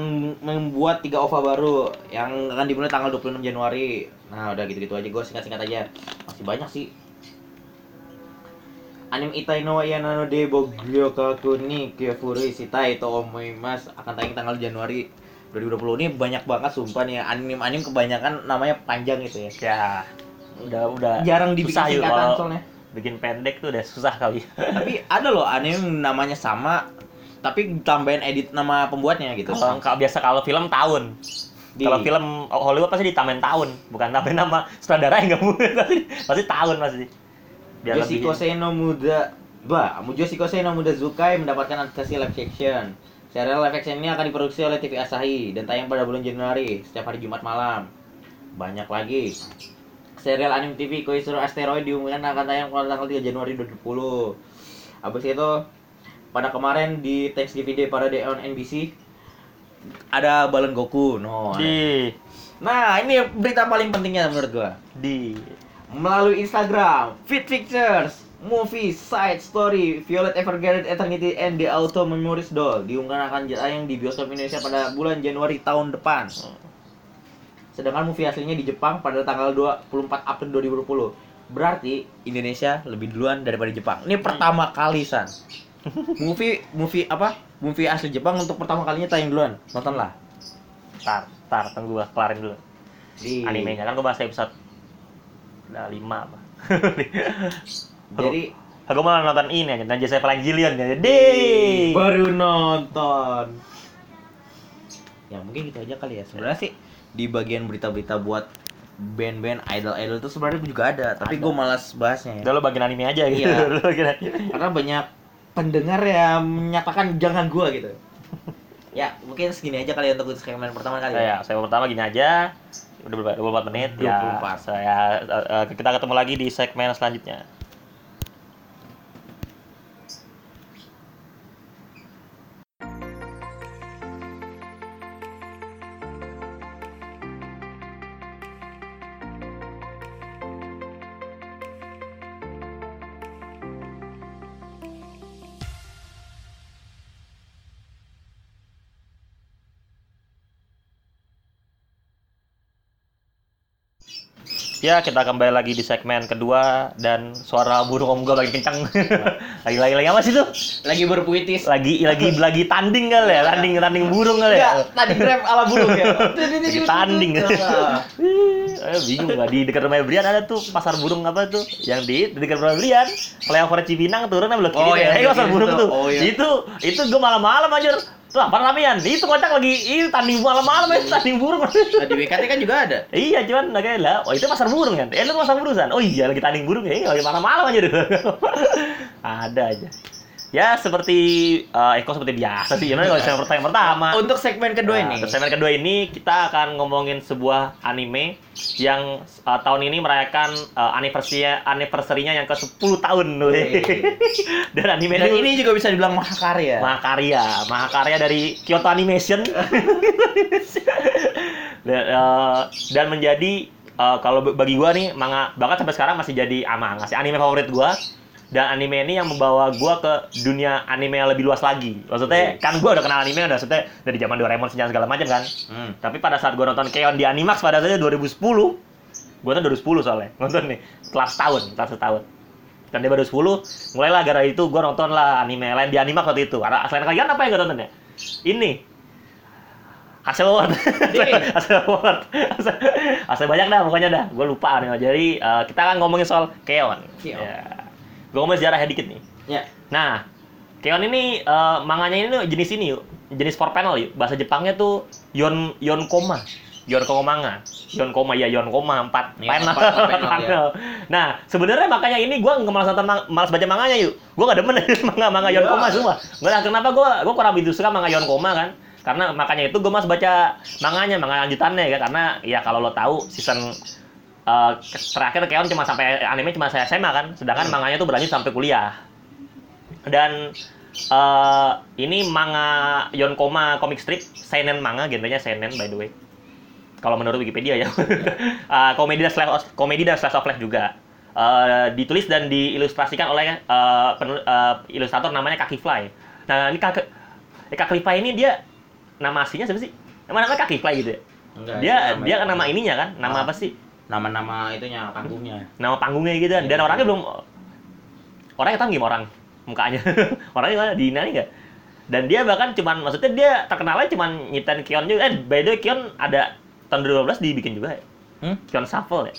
membuat tiga OVA baru yang akan dimulai tanggal 26 Januari. Nah, udah gitu-gitu aja gue singkat-singkat aja. Masih banyak sih. Anime Itai no no de Bogyokaku ni Kyofuri Shitai to akan tayang tanggal Januari 2020 ini banyak banget sumpah nih anime-anime kebanyakan namanya panjang gitu ya. Ya. Udah udah Jarang dibikin susah singkatan soalnya. bikin pendek tuh udah susah kali. Tapi ada loh anime yang namanya sama tapi tambahin edit nama pembuatnya gitu. Kalau kalau biasa kalau film tahun. Di- Kalau film Hollywood pasti ditambahin tahun, bukan tambahin nama sutradara yang nggak mungkin pasti, pasti tahun pasti. Biar Yoshiko lebih Seno Muda Ba, Yoshiko Seno Muda Zukai mendapatkan adaptasi live action. Serial live action ini akan diproduksi oleh TV Asahi dan tayang pada bulan Januari setiap hari Jumat malam. Banyak lagi. Serial anime TV Koizuru Asteroid diumumkan akan tayang pada tanggal 3 Januari 2020. Habis itu pada kemarin di Thanksgiving Day Parade on NBC ada Balon Goku. No. di Nah, ini berita paling pentingnya menurut gua di melalui Instagram, Fit Pictures, Movie, Side Story, Violet Evergarden Eternity, and The Auto Memories Doll diumumkan akan tayang di bioskop Indonesia pada bulan Januari tahun depan. Sedangkan movie aslinya di Jepang pada tanggal 24 April 2020. Berarti Indonesia lebih duluan daripada Jepang. Ini pertama kali, San. Movie movie apa? Movie asli Jepang untuk pertama kalinya tayang duluan. Nontonlah. tar tar tunggu gua kelarin dulu. Di animenya kan gua bahas episode udah lima apa Jadi aku malah nonton ini aja Ninja Evangelion ya deh baru nonton ya mungkin gitu aja kali ya sebenarnya sih di bagian berita-berita buat band-band idol-idol itu sebenarnya juga ada tapi gue malas bahasnya ya udah lo bagian anime aja gitu Iya. Karena banyak pendengar yang menyatakan jangan gua gitu. Ya mungkin segini aja kali ya untuk segmen pertama kali ya, saya pertama gini aja. Udah berapa 24 menit. Ya 24. saya eh, eh, kita ketemu lagi di segmen selanjutnya Ya, kita kembali lagi di segmen kedua dan suara burung om gua lagi kencang. lagi lagi lagi apa sih tuh? Lagi berpuitis. Lagi lagi lagi tanding kali ya, tanding tanding burung kali ya. Tadi grab ala burung ya. Tanding. Eh, bingung gak di dekat rumah Brian ada tuh pasar burung apa tuh yang di, di dekat rumah Brian flyover Cipinang turun belok Oh, kiri iya, eh iya, pasar iya, burung itu. tuh Oh, iya. itu itu gue malam-malam aja tuh apa namanya itu kocak lagi itu tanding malam-malam ya tanding burung Nah, di BKT kan juga ada. Iya cuman nggak kayak lah, oh itu pasar burung kan? Eh lu pasar burung san? Oh iya lagi tanding burung ya, lagi malam-malam aja deh. Ada aja. Ya seperti eh, Eko seperti biasa sih, gimana kalau segmen pertama. Untuk segmen kedua Nah, ini. Untuk segmen kedua ini kita akan ngomongin sebuah anime yang eh, tahun ini merayakan uh, anniversary anniversary-nya yang ke 10 tahun. Dan anime Dan ini, juga bisa dibilang mahakarya. mahakarya, mahakarya dari Kyoto Animation. dan, eh, dan menjadi eh, kalau bagi gua nih manga bahkan sampai sekarang masih jadi ama masih anime favorit gua dan anime ini yang membawa gua ke dunia anime yang lebih luas lagi. Maksudnya kan gua udah kenal anime udah maksudnya dari zaman Doraemon sejarah segala macam kan. Hmm. Tapi pada saat gua nonton Keon di Animax pada saatnya 2010, gua tuh 2010 soalnya nonton nih setelah setahun, setelah setahun. Dan dia baru 10, mulailah gara itu gua nonton lah anime lain di Animax waktu itu. Ada selain kalian apa yang gua nonton ya? Ini hasil award hasil award hasil, banyak dah pokoknya dah gue lupa nih jadi eh, kita kan ngomongin soal Keon Keon. ya. Gue ngomongin sejarahnya dikit nih Ya. Nah, Keon ini eh, manganya ini jenis ini yuk, jenis four panel yuk. Bahasa Jepangnya tuh Yon Yonkoma. Yonkoma manga. Yonkoma ya Yonkoma empat Iya, panel. empat- empat panel, panel. Nah, sebenarnya makanya ini gua nggak malas nonton malas baca manganya yuk. Gua gak demen manga-manga Iya. Yonkoma semua. Nggak kenapa gua gua kurang begitu suka manga Yonkoma kan. Karena makanya itu gua mas baca manganya, manga lanjutannya ya karena ya kalau lo tahu season eh, terakhir Keon cuma sampai anime cuma saya SMA kan, sedangkan Hmm. manganya tuh berlanjut sampai kuliah. Dan eh ini manga Yonkoma comic strip seinen manga genrenya seinen by the way. Kalau menurut Wikipedia ya. Eh, komedi dan slash komedi dan slash of life juga. Eh, ditulis dan diilustrasikan oleh eh, penul- eh, ilustrator namanya Kaki Fly. Nah ini Kaki eh, Kaki Fly ini dia nama aslinya siapa sih? Emang namanya Kaki Fly gitu ya? Enggak, dia dia kan nama ininya kan? Nama Ah. apa sih nama-nama itunya panggungnya. nama panggungnya gitu kan dan Iya. orangnya belum orangnya tahu gimana orang mukanya orangnya gimana di nggak dan dia bahkan cuman maksudnya dia terkenalnya cuman nyitain Kion juga eh by the way Kion ada tahun 2012 dibikin juga ya Hmm? Kion Shuffle ya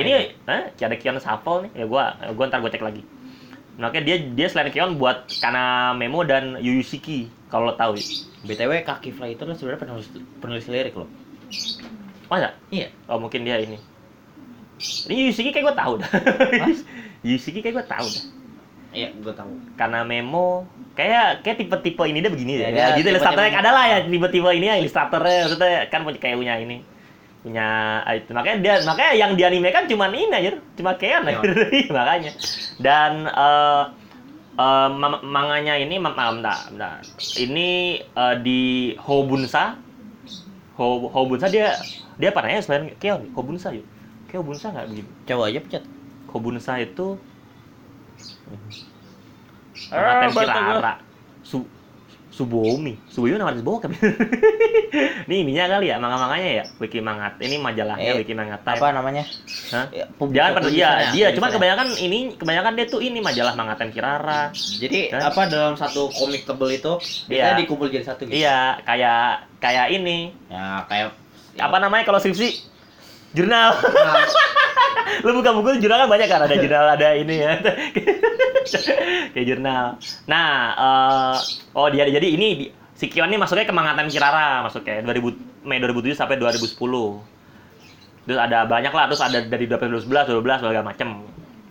ini eh ada Kion Shuffle nih ya gua gua ntar gua cek lagi makanya dia dia selain Kion buat karena Memo dan Yuyushiki kalau lo tahu ya. BTW kaki fly itu sebenarnya penulis penulis lirik loh. Masa? Iya. oh mungkin dia ini. Ini Yuyushiki kayak gua tahu dah. Yuyushiki kayak gua tahu dah. Iya, gue tahu. karena memo kayak kayak tipe-tipe ini dia begini Ya, ya, dia gitu ilustratornya ada lah ya tipe-tipe ini ya ilustratornya. Maksudnya kan punya kayak punya ini punya ah, itu. Makanya dia makanya yang di anime kan cuma ini aja cuma kayak Ya. makanya. Dan eh, ma- manganya ini ma- ma- bentar, bentar. ini eh, di Hobunsa. Ho, Hobunsa dia dia apa namanya selain Keon Hobunsa yuk kayak Hobunsa nggak begitu Coba aja pencet. Hobunsa itu Ah. Kirara Su Subomi Subomi nama artis bokep Ini ininya kali ya manga-manganya ya Wiki Mangat Ini majalahnya Eh, Wiki Mangat Apa namanya? Hah? Ya, Jangan pada iya publishernya, dia cuman publishernya. kebanyakan ini kebanyakan dia tuh ini majalah Mangaten Kirara Jadi Hah? apa dalam satu komik tebel itu Iya. kita dikumpul jadi satu gitu. Iya kayak kayak ini Ya kayak apa namanya kalau skripsi? Jurnal. Nah, lu buka buku jurnal kan banyak kan? Ada jurnal ada ini ya. Kayak jurnal. Nah eh, oh dia jadi ini si Kion ini masuknya ke Mangatan Kirara masuknya. 2000 Mei 2007 sampai 2010 terus ada banyak lah terus ada dari 2011 12 segala macem.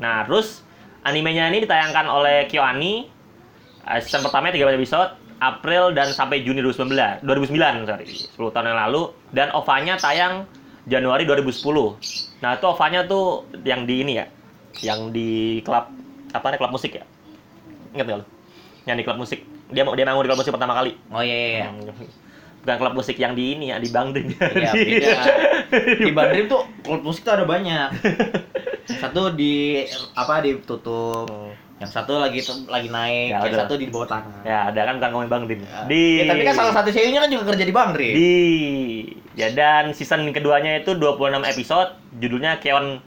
Nah terus animenya ini ditayangkan oleh KyoAni season pertamanya 13 episode April dan sampai Juni 2019 2009 sorry. 10 tahun yang lalu. Dan OVA-nya tayang Januari 2010 nah itu OVA-nya tuh yang di ini ya. Yang di klub apa nih klub musik ya? Ingat nggak lo yang di klub musik. Dia mau dia manggung di klub musik pertama kali. Oh iya iya. iya. bukan klub musik yang di ini ya di Bangdrim Iya, beda. Di Bandrim tuh klub musik tuh ada banyak. Satu di apa ditutup. Hmm. Yang satu lagi lagi naik, Ya, yang satu di bawah tanah. Ya, ada kan bukan ngomongin Bang Dim. Ya. Di Ya, tapi kan salah satu CEO-nya kan juga kerja di Bang di ya dan season keduanya itu 26 episode, judulnya Keon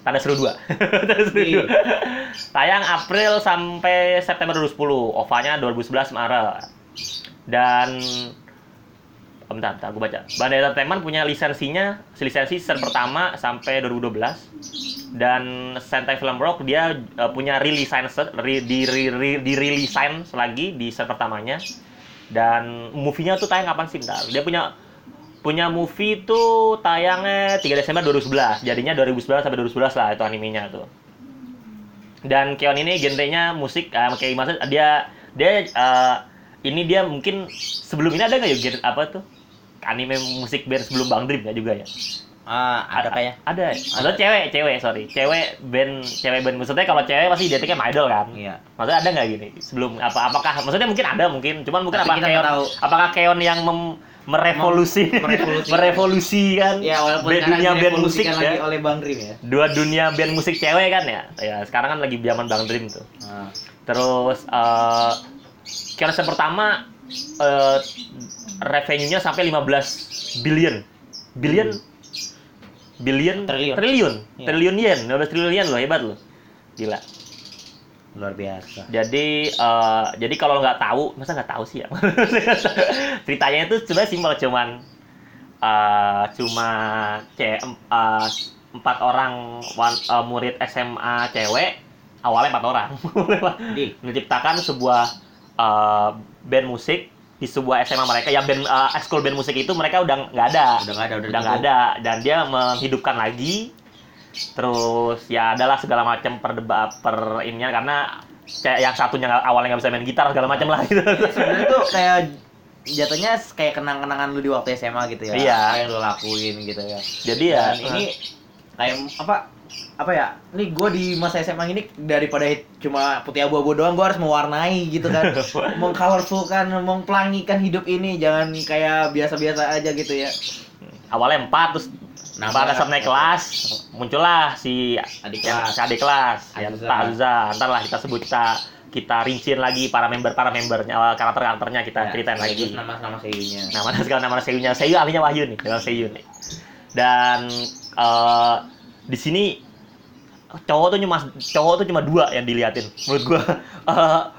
Tanda Seru 2. Tanda Seru Iya. 2. Tayang April sampai September 2010, OVA-nya 2011 Maret. Dan Oh, bentar, bentar, gue baca. Bandai Entertainment punya lisensinya, lisensi season pertama sampai 2012. Dan Sentai Film Rock dia eh, punya rilisan ri, di ri, ri, di rilisan lagi di season pertamanya. Dan movie-nya tuh tayang kapan sih? Bentar. Dia punya punya movie itu tayangnya 3 Desember 2011. Jadinya 2011 sampai 2011 lah itu animenya tuh. Dan Keon ini genrenya musik eh, kayak maksud dia dia eh, ini dia mungkin sebelum ini ada nggak ya apa tuh anime musik band sebelum Bang Dream ya juga ya Ah, ada kayak. ada maksudnya cewek cewek sorry cewek band cewek band maksudnya kalau cewek pasti identiknya sama idol kan Iya. maksudnya ada nggak gini sebelum apa apakah maksudnya mungkin ada mungkin cuman mungkin Tapi apa kita Keon tahu. apakah Keon yang mem- merevolusi merevolusi. merevolusi kan Ya, walaupun band- dunia band musik ya lagi oleh Bang Rim ya. dua dunia band musik cewek kan ya ya sekarang kan lagi zaman Bang Dream tuh Ah. Terus eh uh, pertama eh revenue-nya sampai 15 billion. Billion? Billion? Triliun. triliun. Iya. triliun yen. 15 triliun yen loh hebat loh. Gila. Luar biasa. jadi eh, jadi kalau nggak tahu masa nggak tahu sih ya? Ceritanya itu sebenarnya simpel cuman eh, cuma ce- em- eh, empat orang wan- eh, murid SMA cewek awalnya empat orang. Menciptakan sebuah eh, band musik di sebuah SMA mereka. Ya band eh, ekskul band musik itu mereka udah nggak ada. Udah nggak ada, udah udah nggak ada. Dan dia menghidupkan lagi. Terus ya adalah segala macam perdebat per ininya. Karena kayak yang satunya awalnya nggak bisa main gitar segala macam lah gitu. Sebenarnya tuh kayak jatuhnya kayak kenang-kenangan lu di waktu SMA gitu ya. Iya. Yang lu lakuin gitu ya. jadi ya Dan ini kayak apa apa ya? Nih gue di masa SMA ini daripada cuma putih abu-abu doang, gue harus mewarnai gitu kan, mengcolorfulkan, mempelangikan hidup ini, jangan kayak biasa-biasa aja gitu ya. awalnya empat terus Nah, saat Bang, naik kelas muncullah si Adik kelas. si adik kelas ya ntar lah kita sebut kita kita rinciin lagi para member para membernya karakter karakternya kita Ya, ceritain lagi sekaligus nama-nama seiyunya. Mana sekarang nama Seiyu-nya? Seiyu ahlinya Wahyu nih, dalam Seiyu nih. Dan eh, di sini cowok tuh cuma cowok tuh cuma dua yang diliatin menurut gua.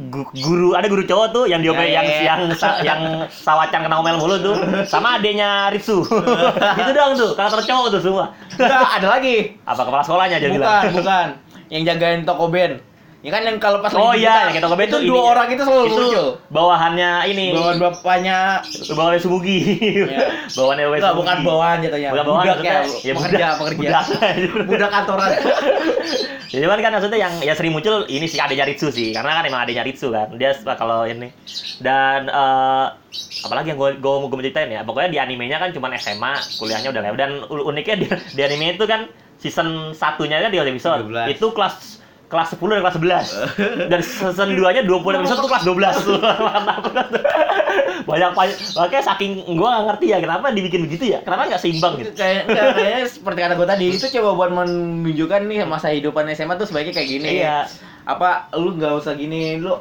Gu- guru ada guru cowok tuh yang diomel Ya, yang ya, ya. yang sa- yang sawacan kena omel mulu tuh sama adenya Ritsu. itu doang tuh karakter cowok tuh semua. Enggak, ada lagi. Apa kepala sekolahnya aja bukan, bilang. bukan. Yang jagain toko band. Ya kan yang kalau pas Oh lagi iya, kita- itu dua orang itu selalu itu muncul. bawahannya ini. Bawahan bapaknya Bawahannya Subugi. Iya. bawahannya Wes Enggak, bukan bawahan jatuhnya. Bukan bawahan budak ya, ya pekerja, budak, pekerja. budak. Budak kantoran. Ya cuman kan maksudnya yang ya sering muncul ini si adanya Ritsu sih, karena kan emang adanya Ritsu kan. Dia kalau ini dan eh, apalagi yang gue gue mau gue ceritain ya, pokoknya di animenya kan cuman SMA, kuliahnya udah lewat dan uniknya di, di anime itu kan season satunya kan 3 episode. 13. Itu kelas kelas 10 dan kelas 11. dan season 2-nya 20 episode itu kelas 12. Mantap. Banyak banyak makanya saking gua nggak ngerti ya kenapa dibikin begitu ya? Kenapa nggak seimbang gitu? Itu kayak enggak kayaknya seperti kata gue tadi itu coba buat menunjukkan nih masa hidupan SMA tuh sebaiknya kayak gini. Iya. Apa lu nggak usah gini lu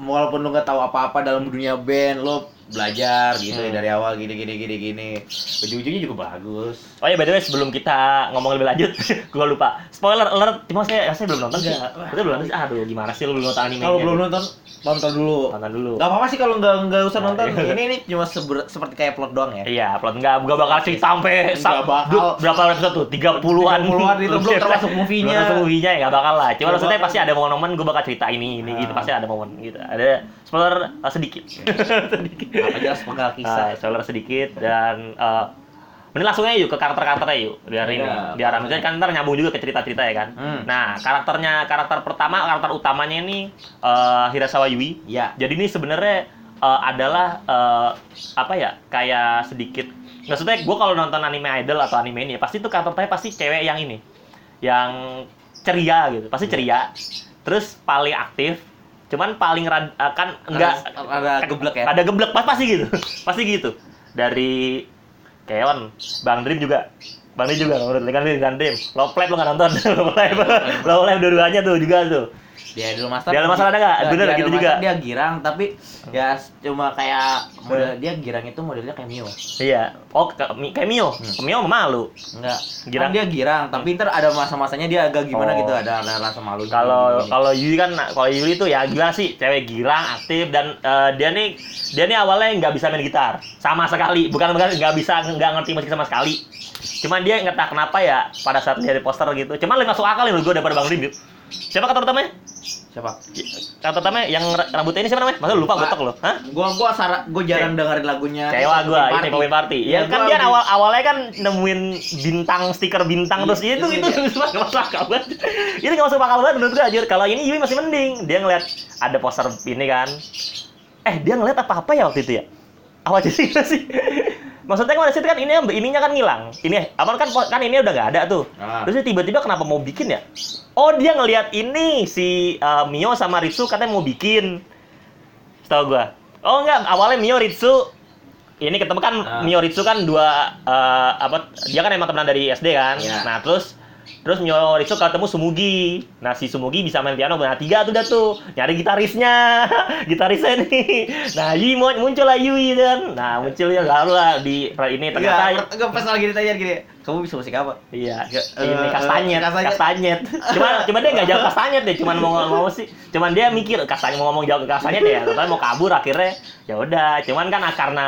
walaupun lu nggak tahu apa-apa dalam dunia band lu belajar gitu ya Hmm. dari awal gini gini gini gini ujung-ujungnya juga bagus Oh iya, by the way, sebelum kita ngomong lebih lanjut, gua lupa. Spoiler alert, cuma saya, saya belum nonton sih. Enggak. Saya belum nonton. Aduh, gimana sih lu belum nonton animenya? kalau belum nonton tonton dulu Nonton dulu. Gak apa-apa sih kalau nggak nggak usah Nah, nonton. iya. Ini ini cuma seber- seperti kayak plot doang ya. Iya, plot enggak, enggak bakal cerita sampai Nggak bakal. berapa episode tuh? 30-an. 30-an itu belum termasuk movie-nya. Belum termasuk movie-nya ya, enggak bakal lah. Cuma Nggak maksudnya bakal. pasti ada momen-momen gua bakal cerita ini, ini gitu. Ah. Pasti ada momen gitu. Ada spoiler uh, sedikit. sedikit. Apa jelas penggal Ah, kisah. spoiler sedikit dan eh Mending langsung aja yuk ke karakter-karakternya yuk biar ini Iya. biar misalnya kan ntar nyambung juga ke cerita-cerita ya kan. Hmm. Nah karakternya karakter pertama karakter utamanya ini eh, Hirasawa Yui. Iya. Jadi ini sebenarnya eh, adalah eh, apa ya kayak sedikit maksudnya gue kalau nonton anime idol atau anime ini ya, pasti tuh karakternya pasti cewek yang ini yang ceria gitu pasti ceria terus paling aktif cuman paling rad, kan enggak Ada, ada geblek ya. ada geblek pas pasti gitu pasti gitu dari Keon Bang Dream juga Bang Ri juga menurut kan Dream. Live lu nggak nonton? Love Live, Love Live dua-duanya tuh juga tuh. Di Idol Master. Di Idol Master ada nggak? Bener di gitu juga. Dia girang tapi ya cuma kayak model dia girang itu modelnya kayak Mio. Iya. Oh, kayak Mio. Mio mah malu. Enggak. Girang. Kan dia girang, tapi ntar ada masa-masanya dia agak gimana Oh. gitu, ada ada rasa malu. Kalau kalau Yui kan kalau Yui tuh ya gila sih, cewek girang, aktif dan eh, dia nih dia nih awalnya nggak bisa main gitar sama sekali, bukan bukan nggak bisa nggak ngerti musik sama sekali. Cuman dia nggak tahu kenapa ya pada saat lihat di poster gitu. Cuman lebih masuk akal menurut gue daripada Bang Rim. Siapa kata utamanya? siapa? Kata utamanya yang ra- rambutnya ini siapa namanya? Masa lu lupa gotok lo? Hah? Gua gua sara, gua jarang dengerin lagunya. Kecewa gua ini Popin Party. Ya, Ya, kan dia awal awalnya kan nemuin bintang stiker bintang Iya, terus itu itu itu dia. nggak masuk akal banget. Ini nggak masuk akal banget menurut gua anjir. Kalau ini Yui masih mending. Dia ngeliat ada poster ini kan. Eh dia ngeliat apa apa ya waktu itu ya? Apa jadi nggak sih? Maksudnya kan situ kan ini ininya kan ngilang. Ini apa kan kan ini udah nggak ada tuh. Ah. Terus tiba-tiba kenapa mau bikin ya? Oh dia ngelihat ini si uh, Mio sama Ritsu katanya mau bikin. Setahu gua. Oh enggak, awalnya Mio Ritsu ini ketemu kan Ah. Mio Ritsu kan dua uh, apa dia kan emang temenan dari SD kan. Iya. Nah, terus terus Mio Ritsu ketemu Sumugi. Nah, si Sumugi bisa main piano. Nah, tiga tuh dah tuh. Nyari gitarisnya. Gitarisnya nih. Nah, Yui mu- muncul lah Yui kan. Nah, muncul ya lalu lah di ini ternyata Enggak, pas lagi ditanya gini, kamu bisa musik apa? Iya, Eh, ini eh, kastanyet, kastanyet. kastanyet. Cuma cuma dia nggak jawab kastanyet deh, cuman mau ngomong sih. Cuman dia mikir kastanyet mau ngomong jawab kastanyet ya, tapi mau kabur akhirnya ya udah. Cuman kan karena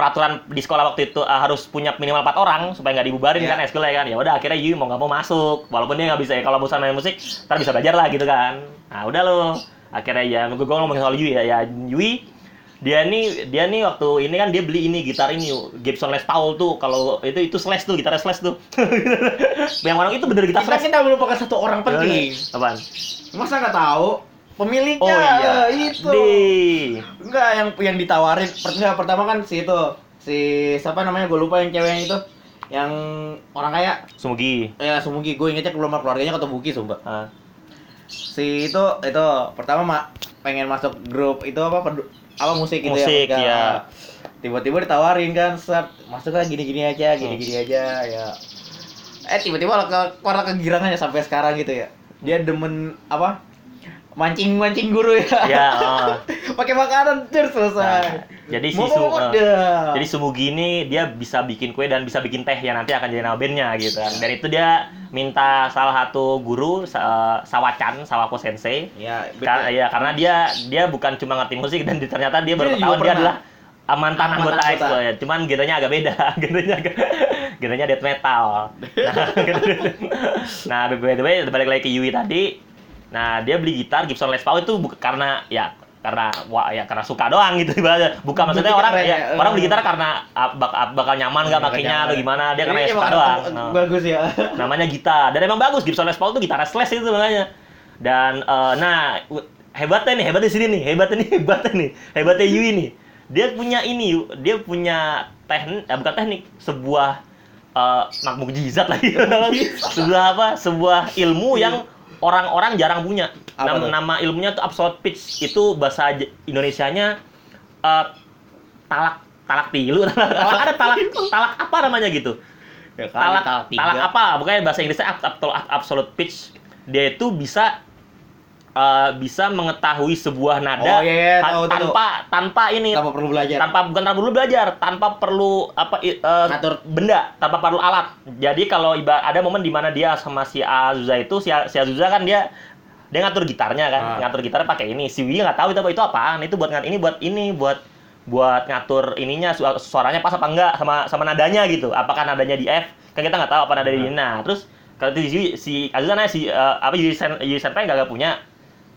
peraturan di sekolah waktu itu ah, harus punya minimal empat orang supaya nggak dibubarin Iya. kan ekskulnya kan. Ya udah akhirnya Yui mau nggak mau masuk. Walaupun dia nggak bisa ya kalau bosan main musik, ntar bisa belajar lah gitu kan. Nah udah loh. Akhirnya ya gue ngomongin soal Yui ya, ya Yui dia nih dia nih waktu ini kan dia beli ini gitar ini Gibson Les Paul tuh kalau itu itu slash tuh gitar slash tuh yang mana itu bener gitar Kita slash kita melupakan satu orang penting. apaan Masa nggak tahu? Pemiliknya oh iya. eh, itu. di. Enggak yang yang ditawarin. Per- enggak, pertama kan si itu si siapa namanya gue lupa yang cewek yang itu yang orang kaya. Sumugi. Ya Sumugi. Gue ingetnya sama keluarganya atau Buki sumpah. Ah, si itu itu pertama mak pengen masuk grup itu apa pedu- apa musik gitu Musik, ya ya. tiba-tiba ditawarin kan set masuklah gini-gini aja gini-gini aja ya. Eh tiba-tiba ke kegirangannya sampai sekarang gitu ya. Dia demen apa mancing mancing guru ya ya oh. pakai makanan terus Nah, selesai jadi si Su- udah. jadi Sumugi ini dia bisa bikin kue dan bisa bikin teh yang nanti akan jadi nama bandnya gitu kan. Dan itu dia minta salah satu guru Sa- Sawachan, Sawako Sensei. ya Kar- ya karena dia dia bukan cuma ngerti musik dan ternyata dia baru Dia ketahuan dia adalah ah, mantan anggota anggota. EXO ya. Cuman genrenya agak beda. genrenya agak genrenya death metal. Nah, nah by the way balik lagi ke Yui tadi. Nah, dia beli gitar Gibson Les Paul itu bukan karena ya karena wah ya karena suka doang gitu ibaratnya. Bukan maksudnya orang ya, ya, orang eh. beli gitar karena ah, bak- ah, bakal nyaman nggak Bakal pakainya atau gimana dia karena Ini ya suka doang. Nah. bagus ya. Namanya gitar dan emang bagus Gibson Les Paul tuh gitar slash itu namanya. Dan eh, nah hebatnya nih hebatnya di sini nih hebatnya nih hebatnya nih hebatnya Yui nih. Dia punya ini dia punya teknik eh, bukan teknik sebuah eh mak mukjizat lagi. Sebuah apa? Sebuah ilmu yang orang-orang jarang punya. Nama, nama ilmunya tuh absolute pitch. Itu bahasa Indonesianya eh, talak talak tilu talak, ada talak talak apa namanya gitu? Ya kali, talak talak talak apa? Pokoknya bahasa Inggrisnya ab- ab- absolute pitch. Dia itu bisa eh, bisa mengetahui sebuah nada Oh, iya, iya, tan- tahu, tahu. tanpa tanpa ini. Tanpa perlu belajar. Tanpa bukan tanpa perlu belajar tanpa perlu apa Ngatur. benda tanpa perlu alat. Jadi kalau iba ada momen di mana dia sama si Azusa itu si, si Azusa kan dia dia ngatur gitarnya kan. Ah. ngatur gitarnya pakai ini. Si Wii nggak tahu itu apa itu apaan? Itu buat ngat ini buat ini buat buat ngatur ininya su- suaranya pas apa enggak sama sama nadanya gitu. Apakah nadanya di F? Kan kita nggak tahu apa nada di Ah. nah terus kalau si, si Azusa nanya si eh, apa Yui Sen Yui Senpai nggak punya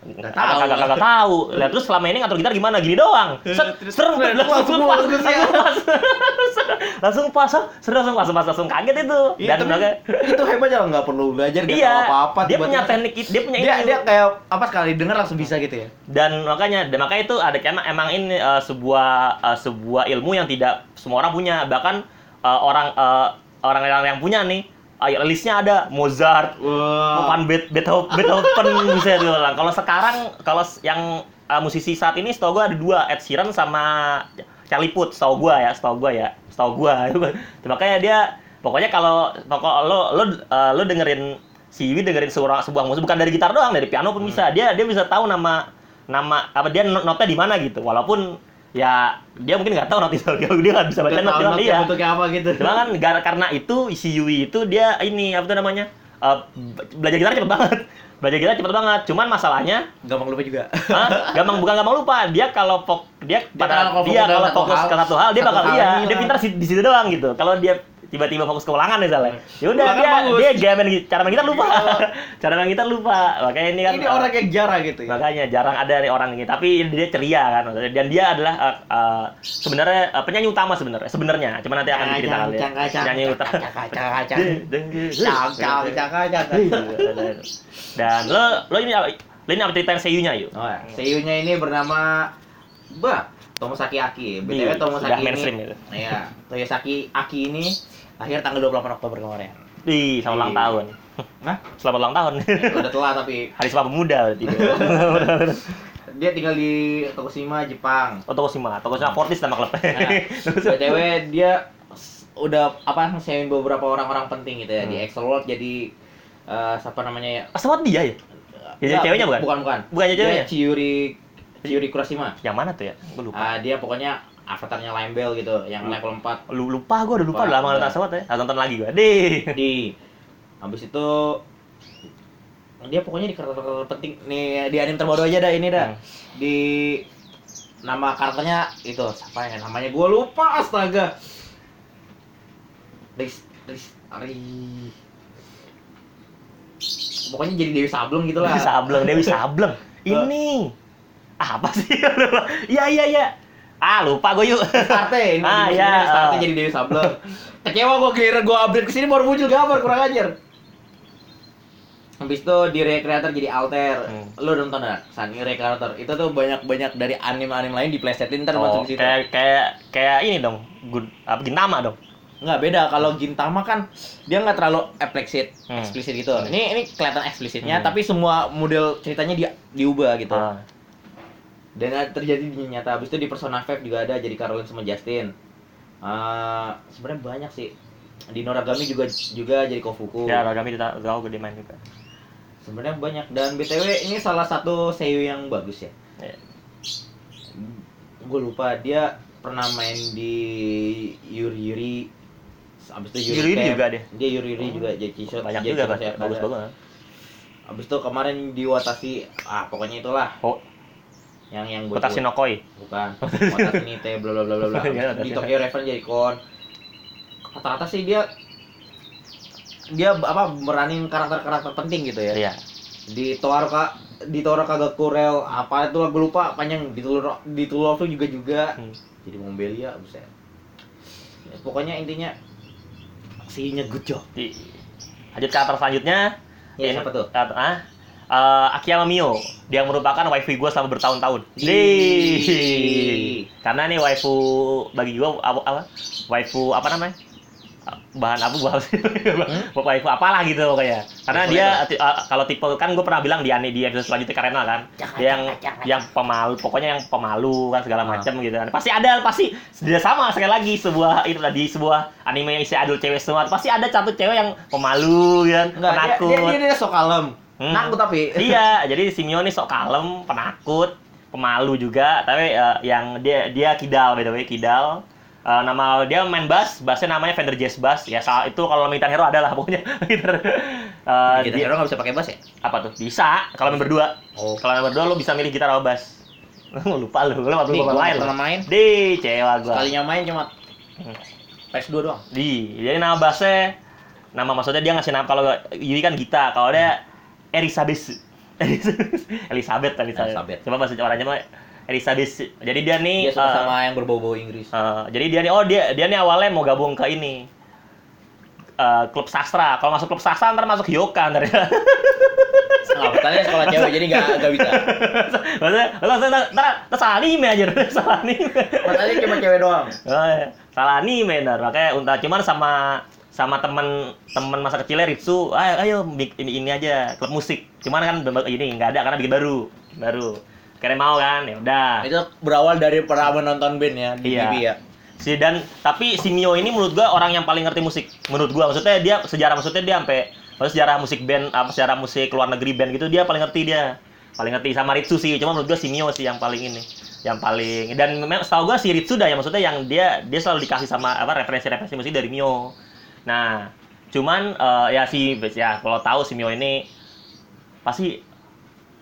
Nggak tahu. kagak kagak tahu. Lah terus selama ini ngatur gitar gimana? Gini doang. Set, Terus- ser, terus langsung langsung pas, langsung pas. Ah. Ser, langsung pas, pas, langsung kaget itu. Iya, Dan itu hebat ya nggak perlu belajar nggak iya, apa-apa dia punya teknik, dia punya dia ini. dia kayak apa sekali denger langsung bisa gitu ya dan makanya dan makanya itu ada emang emang ini eh, sebuah eh, sebuah ilmu yang tidak semua orang punya bahkan eh, orang eh, orang-orang yang punya nih eh, listnya ada Mozart wah Van Beethoven, Beethoven bisa diulang. Kalau sekarang kalau yang uh, musisi saat ini setahu gua ada dua, Ed Sheeran sama Charlie Puth, setahu gua ya, setahu gua ya, setahu gua. Makanya dia pokoknya kalau pokok lo lo eh, lo dengerin si Yui dengerin sebuah, sebuah musik bukan dari gitar doang dari piano pun bisa dia dia bisa tahu nama nama apa dia not- notnya di mana gitu walaupun ya dia mungkin nggak tahu itu dia nggak bisa baca Nggak not tahu dia iya bentuknya apa gitu. cuma kan gara- karena itu si Yui itu dia ini apa tuh namanya eh, belajar gitar cepet banget belajar gitar cepet banget cuman masalahnya Gampang lupa juga. Hah? Gampang bukan gampang lupa. Dia kalau fok dia Dia pada kalau fokus dia kalau fokus ke satu hal dia bakal iya, dia pintar di situ doang gitu. Kalau dia tiba-tiba fokus ke ulangan misalnya. Ya udah Ulangan dia bagus. dia gaya main cara main gitar lupa. Iya. cara main gitar lupa. Makanya ini kan Ini orang yang jarang gitu ya. makanya jarang ada nih orang ini tapi dia ceria kan dan dia adalah eh, eh, sebenarnya eh, penyanyi utama sebenarnya sebenarnya cuma nanti akan diceritakan ya penyanyi utama dan lo lo ini apa- lo ini apa ceritain seiyunya yuk Oh, ya. Seiyunya ini bernama Bah, Tomosaki Aki. BTW Iya, Tomosaki sudah ini. mainstream gitu. Iya, Toyosaki Aki ini lahir tanggal 28 Oktober kemarin. di selamat ulang Iya. tahun Hah? selamat ulang tahun Udah tua tapi hari sumpah pemuda berarti dia tinggal di Tokushima, Jepang. oh Tokushima Tokushima Fortis nama klubnya Nah, BTW dia udah apa ngesewain beberapa orang-orang penting gitu ya di Hmm. Excel World jadi eh, siapa namanya ya? Ah, semua dia ya Ya, ceweknya bukan? Bukan, bukan. Bukan Dia ceweknya? Chiyuri Chiyuri Kurashima. yang mana tuh ya gue lupa Ah, dia pokoknya avatarnya Lime Bell gitu, yang level 4 Lu, lupa gue udah lupa Lupa, udah lama nonton Sawat ya. Tonton lagi gue deh di. Habis itu dia pokoknya di karakter penting. Nih di anime terbaru aja dah ini dah. Hmm. di nama karakternya itu siapa ya? Namanya gue lupa astaga. Riz Riz Ari. Pokoknya jadi Dewi Sableng gitu lah. Dewi Sableng Dewi Sableng. Ini. Apa sih? Iya iya iya ah lupa gue yuk Starte ini Ah, di iya, Starte ah. jadi Dewi Sableng kecewa gue kira gue update ke sini baru muncul gambar kurang ajar Habis itu di Recreator jadi Alter. Hmm. Lu nonton enggak? Sunny Recreator. Itu tuh banyak-banyak dari anime-anime lain diplesetin ntar oh, masuk di situ. kayak kayak kayak ini dong good apa Gintama dong Nggak beda kalau Gintama kan dia nggak terlalu explicit, Hmm. eksplisit gitu. Ini ini kelihatan eksplisitnya Hmm. tapi semua model ceritanya dia diubah gitu. Ah. Dan terjadi di nyata. Habis itu di Persona 5 juga ada jadi Caroline sama Justin. Eh, sebenarnya banyak sih. Di Noragami juga juga jadi Kofuku. ya Ragami kita tahu gede main juga Sebenarnya banyak dan BTW ini salah satu seiyu yang bagus ya. Ya. Gue lupa dia pernah main di Yuri Yuri. Abis itu Yuri Yuri juga dia? Dia Yuri Yuri juga jadi Kishot. banyak jadi juga kan bagus bagus Abis itu kemarin di Watashi ah pokoknya itulah oh yang yang buat Watashi no Koi bukan. Watashi Nite bla bla bla bla bla. Iya, di. Tokyo Reven jadi kon. Rata-rata sih dia dia apa meranin karakter-karakter penting gitu ya. iya. Di Toaroka di Toaroka Gakurel apa itu lagu lupa panjang. Di Tulur di Tulur tuh juga juga. Hmm. jadi Mombelia buset. Ya, pokoknya intinya job. Di- lanjut ke karakter selanjutnya. Ya siapa tuh? Karakter- ah Eh, Akiyama Mio dia merupakan waifu gue selama bertahun-tahun. Di- karena nih waifu bagi gue apa, apa? Waifu apa namanya? Bahan apa bahan waifu apalah gitu kayak karena Waifu dia eh, kalau tipe kan gue pernah bilang di ane di episode selanjutnya karena kan? Jangan, dia yang jangan, yang pemalu pokoknya yang pemalu kan segala Ah. macam gitu kan. Pasti ada pasti dia sama sekali lagi sebuah itu tadi sebuah anime yang isi adult cewek semua. Pasti ada satu cewek yang pemalu kan? Enggak dia, penakut. dia, dia, dia sok kalem Hmm. nakut tapi Iya, jadi si Mio nih sok kalem, penakut, pemalu juga, tapi eh, yang dia dia kidal by the way, kidal. Eh, nama dia main bass, bassnya namanya Fender Jazz Bass. Ya salah itu kalau Militan Hero ada lah pokoknya. Gitar. Eh, kita dia- hero nggak bisa pakai bass ya apa tuh? Bisa kalau main berdua. oh Kalau main berdua lo bisa milih gitar sama bass. Lu lupa lu, lu waktu gua gua main. pernah main Di cewa gua. sekalinya main cuma Hmm. PS2 doang Di, jadi nama bassnya, nama maksudnya dia ngasih nama kalau Yui kan Gita, kalau dia Elizabeth. Elizabeth, Elizabeth. Elizabeth. Cuma bahasa orangnya mah Elizabeth. Jadi dia nih, dia suka eh, sama yang berbau-bau Inggris eh, jadi dia nih, oh dia dia nih awalnya mau gabung ke ini. eh, klub sastra. Kalau masuk klub sastra ntar masuk Hyoka ntar. nggak betulnya sekolah cewek jadi nggak nggak bisa Maksudnya, lo ntar, salah anime aja, salah anime. betulnya cuma cewek doang Oh, iya. salah anime ntar makanya unta cuman sama sama temen temen masa kecilnya Ritsu ayo ayo ini ini aja klub musik. Cuman kan ini nggak ada karena bikin baru baru. Kira mau kan ya udah. Itu berawal dari pernah menonton band ya di Iya. TV ya? Si dan tapi si Mio ini menurut gua orang yang paling ngerti musik menurut gua. Maksudnya dia sejarah maksudnya dia sampai maksudnya sejarah musik band apa sejarah musik luar negeri band gitu dia paling ngerti dia. Paling ngerti sama Ritsu sih cuma menurut gua si Mio sih yang paling ini yang paling dan memang setahu gua si Ritsu dah ya maksudnya yang dia dia selalu dikasih sama apa referensi-referensi musik dari Mio nah cuman eh, ya si ya kalau tahu si Mio ini pasti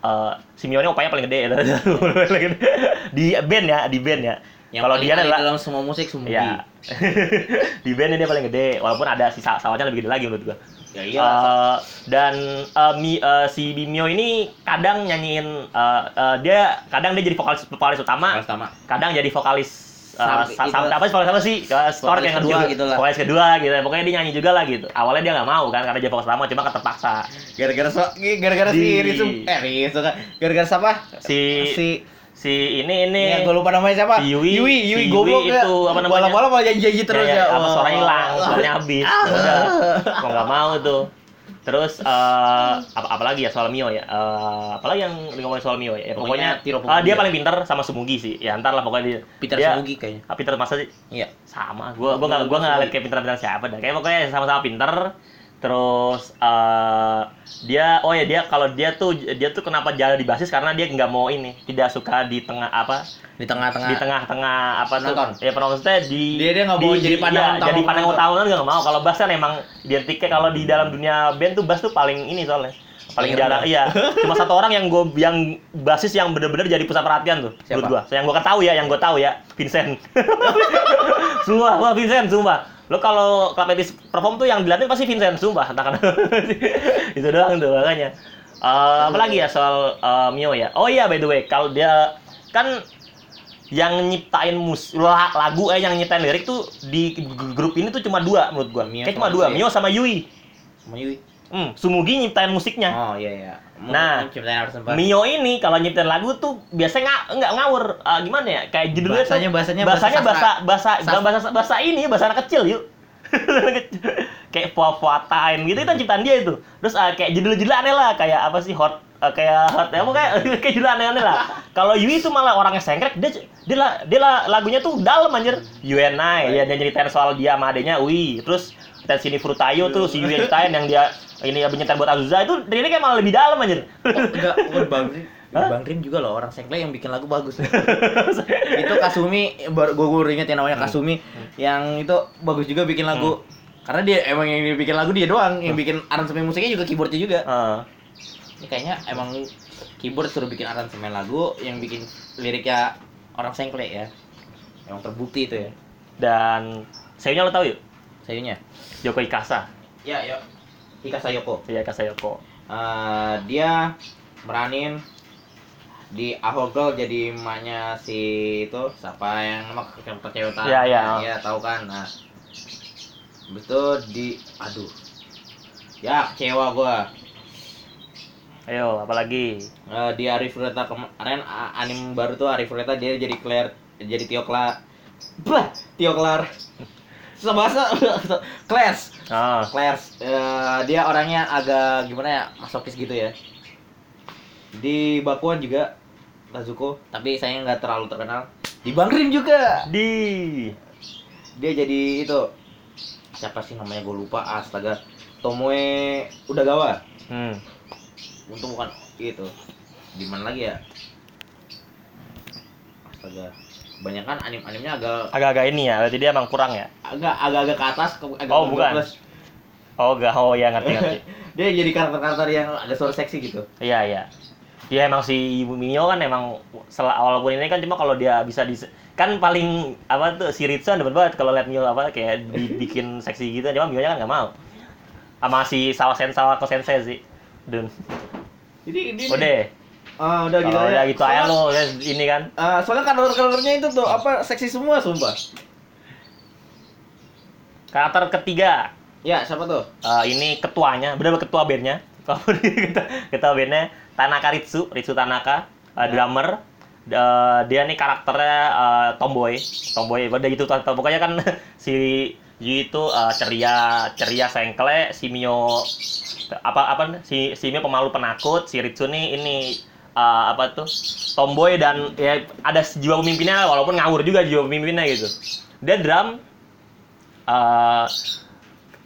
eh si Mio ini opanya paling gede di band ya di band ya kalau dia adalah dalam semua musik Sumugi. Ya. di band ini dia paling gede, walaupun ada sisa sawahnya lebih gede lagi menurut gua. Ya iya. Eh, dan eh, Mi- eh, si Bimio ini kadang nyanyiin eh, eh, dia kadang dia jadi vokalis vokalis utama, Pertama. kadang jadi vokalis eh, Sam- sa- itu- sam- apa sih apa sih? Vokalis yang kedua, gitu lah. vokalis kedua gitu. Pokoknya dia nyanyi juga lah gitu. Awalnya dia nggak mau kan karena dia vokalis utama, cuma terpaksa. Gara-gara so, gara-gara si Ritsu eh Ritsu kan. Gara-gara siapa? Si si si ini ini Ya, gue lupa namanya siapa? Si Yui. Yui, Si Yui Yui goblok ya. itu, apa namanya? Bola-bola malah janji-janji terus ya, ya. apa Wah. suaranya hilang, suaranya habis. Ah. Udah, mau nggak mau tuh. Terus eh apa apalagi ya soal Mio ya? Eh apalagi yang ngomongin soal Mio ya? Ya, Pokoknya pokoknya, Tiro Pumugi dia paling pintar sama Sumugi sih. Ya ntar lah pokoknya dia. Dia, Sumugi kayaknya. Ah, Peter masa sih Iya. sama. Gua gua nggak gua nggak lihat kayak pintar-pintar siapa dah. Kayak pokoknya sama-sama pintar. Terus eh dia oh ya dia kalau dia tuh dia tuh kenapa jalan di basis? Karena dia nggak mau ini tidak suka di tengah apa? Di tengah-tengah. di tengah-tengah apa Penonton. tuh ya penontonnya di Dia- dia nggak di- mau jadi di- pandangan iya, utama jadi pandangan utama dia nggak mau. Kalau bass kan emang identiknya kalau di dalam dunia band tuh bass tuh paling ini soalnya. Paling jarang iya. Cuma satu orang yang gue yang basis yang bener-bener jadi pusat perhatian tuh Siapa? menurut gua yang gue tahu ya yang gue tahu ya Vincent. Semua wah Vincent sumpah lo kalau Klapetis perform tuh yang dilihatin pasti Vincent sumpah. Entah kenapa itu doang tuh makanya. Eh, apa lagi ya soal eh, Mio ya? Oh iya by the way kalau dia kan yang nyiptain mus la- lagu eh yang nyiptain lirik tuh di grup ini tuh cuma dua menurut gua Mio kayak sama cuma dua Yui. Mio sama Yui. Sama Yui. Hmm, Sumugi nyiptain musiknya. Oh iya iya. Nah, harus sempat. Mio ini kalau nyiptain lagu tuh biasanya nggak nggak ngawur. Eh, gimana ya? Kayak judulnya Bahasanya- tuh bahasanya bahasanya bahasa bahasa bahasa bahasa bahasa ini bahasa anak kecil yuk. Kayak puah time gitu itu ciptaan dia itu. Terus ah, kayak judul-judul aneh lah kayak apa sih hot eh, kayak hot ya pokoknya kayak judul aneh-aneh lah. Kalau Yui itu malah orangnya sengkrek dia dia, lah- dia lah- lagunya tuh dalam anjir. UNI ya dia nyeritain soal dia sama adenya Ui. Terus dan sini Frutayo tuh si Yui ceritain yang dia ini nyetel buat Azusa itu dia kayak malah lebih dalam anjir Oh, enggak, oh, Bang Rim. Hah? Bang Rim juga loh orang sengklek yang bikin lagu bagus. itu Kasumi, baru gue gue inget yang namanya Hmm. Kasumi, yang itu bagus juga bikin lagu. Karena dia emang yang bikin lagu dia doang, yang Hmm. bikin aransemen musiknya juga keyboardnya juga. Heeh. Ini kayaknya emang keyboard suruh bikin aransemen lagu, yang bikin liriknya orang sengklek ya. Emang terbukti itu ya. dan sayunya lo tau yuk Sayunya. Yoko Ikasa. Ya, yuk. Ika Sayoko. iya Ikasa Yoko. Eh, dia meranin di Ahogol jadi emaknya si itu siapa yang nama percaya utara Iya, iya. Iya, tahu kan? Nah betul di aduh. Ya kecewa gua. Ayo apalagi Eh, di Arif Reta kemarin anim baru tuh Arif Reta dia jadi Claire jadi Tio Klar bah Tio Klar susah bahasa. Claire ah. Claire eh, dia orangnya agak gimana ya masokis gitu ya. Di Bakuan juga Lazuko tapi saya nggak terlalu terkenal. Di Bangrim juga. Di. Dia jadi itu siapa sih namanya gue lupa. Astaga. Tomoe Udagawa. Hmm. untung bukan itu. Di mana lagi ya? Astaga kebanyakan anim animnya agak agak-agak ini ya berarti dia emang kurang ya? Agak agak agak ke atas ke, agak Oh, bukan. plus. oh enggak. Oh ya ngerti ngerti. Dia jadi karakter-karakter yang agak suara seksi gitu. Iya iya. Dia emang si Ibu Mio kan emang walaupun ini kan cuma kalau dia bisa di kan paling apa tuh si Ritsu demen banget kalau liat Mio apa kayak dibikin seksi gitu. Cuma Mio nya kan nggak mau. Sama si Sawa Sen Sawa Sensei sih. Dun. Jadi ini ah udah gitu aja udah gitu aja lo ya, ini kan Ah, soalnya karakter-karakternya itu tuh apa seksi semua sumpah. karakter ketiga Ya, siapa tuh? Eh, ini ketuanya, benar ketua bandnya. Ketua, ketua bandnya Tanaka Ritsu, Ritsu Tanaka, eh, Ya. drummer. Eh, dia nih karakternya eh, tomboy, tomboy. Udah gitu tuh, pokoknya kan si Yu itu eh, ceria, ceria sengkle, si Mio apa apa si si Mio pemalu penakut, si Ritsu nih ini eh, apa tuh tomboy dan ya ada jiwa pemimpinnya walaupun ngawur juga jiwa pemimpinnya gitu. dia drum eh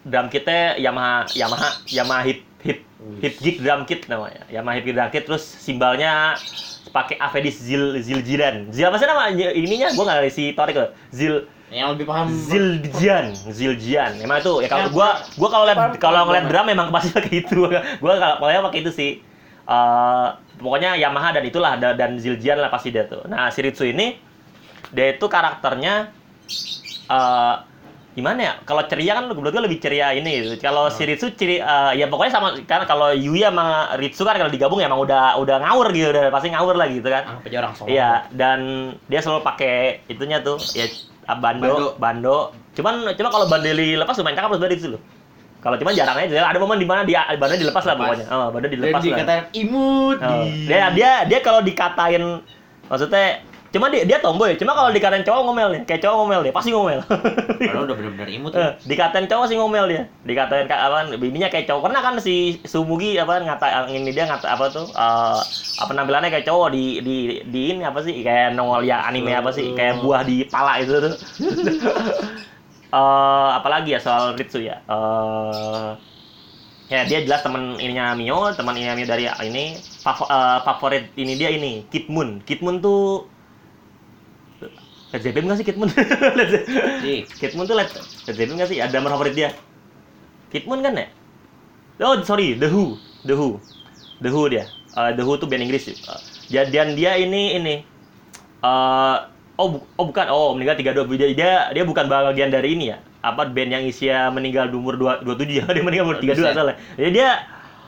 drum kitnya Yamaha Yamaha Yamaha hip hip hip gig drum kit namanya Yamaha hip gig drum kit terus simbalnya pakai Avedis Zil Ziljiran Zil apa sih nama ininya gua nggak si Torik loh Zil Yang lebih paham Ziljian, Ziljian. Emang itu ya kalau gua gua kalau lihat kalau ngeliat drum memang pasti pakai itu. Gua kalau pakai itu sih. Eh pokoknya Yamaha dan itulah da- dan Ziljian lah pasti dia tuh. Nah, Shiritsu ini dia itu karakternya eh gimana ya? Kalau ceria kan menurut gua lebih ceria ini. gitu. Kalau Shiritsu ciri eh, ya pokoknya sama kan kalau Yui sama Ritsu kan kalau digabung ya emang udah udah ngawur gitu, udah pasti ngawur lah gitu kan. Orang. Iya, dan dia selalu pakai itunya tuh ya ah, bando, bando. Cuman cuma kalau bando dilepas lumayan cakep sebenarnya itu loh. Kalau cuman jarang aja, ada momen di mana dia bando dilepas lah pokoknya. Oh, bando Dan dilepas lah. dikatain imut. Oh. di- Dia dia dia kalau dikatain maksudnya cuma dia dia tomboy, cuma kalau dikatain cowok ngomel nih, kayak cowok ngomel dia, pasti ngomel. Padahal udah bener-bener imut. Eh, ya. dikatain cowok sih ngomel dia. Dikatain apa bininya kayak cowok. Pernah kan si Sumugi apa ngata ini dia ngata apa tuh eh apa penampilannya kayak cowok di di di ini apa sih kayak nongol ya anime apa sih kayak buah di pala itu tuh. Eh apalagi ya soal Ritsu ya. Eh ya dia jelas teman ininya Mio, teman ininya Mio dari ini eh, favorit ini dia ini Kid Moon. Kid Moon tuh Led Zeppelin nggak sih Kid Moon? Di. Kid Moon tuh Led Led Zeppelin nggak sih? Ada drummer favorit dia. Kid Moon kan ya? Oh sorry, The Who, The Who, The Who dia. Eh, The Who tuh band Inggris. Uh, dan dia ini ini. eh oh, bu- oh bukan, oh meninggal 32 dia, dia dia bukan bagian dari ini ya. Apa band yang Isia meninggal di umur 2, 27 ya? Dia meninggal umur 32 Buset. salah. Jadi dia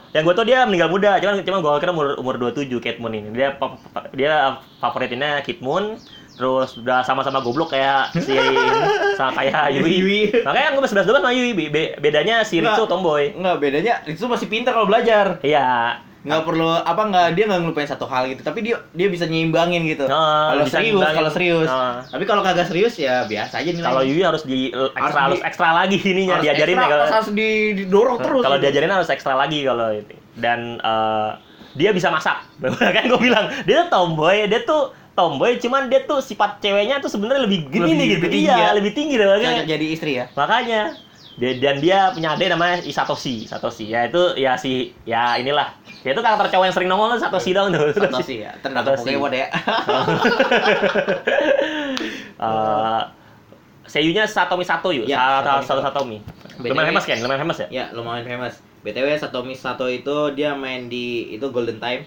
yang gue tau dia meninggal muda, cuman cuman gue kira umur umur 27 Kid Moon ini. Dia dia favoritnya Kid Moon, terus udah sama-sama goblok kayak si sama kayak Yui. Yui. Makanya gue sebelas dua sama Yui. Be- be- bedanya si Ritsu tomboy. Enggak, bedanya itu masih pintar kalau belajar. Iya. Nggak perlu apa nggak dia nggak ngelupain satu hal gitu, tapi dia dia bisa nyimbangin gitu. Ah, kalau serius, nyimbangin. kalau serius. Ah. Tapi kalau kagak serius ya biasa aja. Kalau Yui harus di ekstra harus, di- ekstra lagi ininya Harus diajarin ekstra, ya kalau harus di- didorong terus. kalau gitu. diajarin harus ekstra lagi kalau ini. Dan eh, dia bisa masak. kan gue bilang dia tuh tomboy, dia tuh tomboy cuman dia tuh sifat ceweknya tuh sebenarnya lebih gini Lebih- nih gitu. lebih tinggi iya, ya. lebih tinggi. Cocok jadi istri ya. Makanya dia, dan dia punya adik namanya Isatoshi, Satoshi. Ya itu ya si ya inilah. Ya itu karakter cowok yang sering nongol Satoshi dong tuh. Satoshi ya. Satoshi. Pokemon ya. Eh seiyunya Satomi Sato yuk. Ya, Sa- Satomi Sato Sato. Satomi. Lumayan famous kan? Lumayan famous ya? ya, lumayan famous. BTW Satomi Sato itu dia main di itu Golden Time.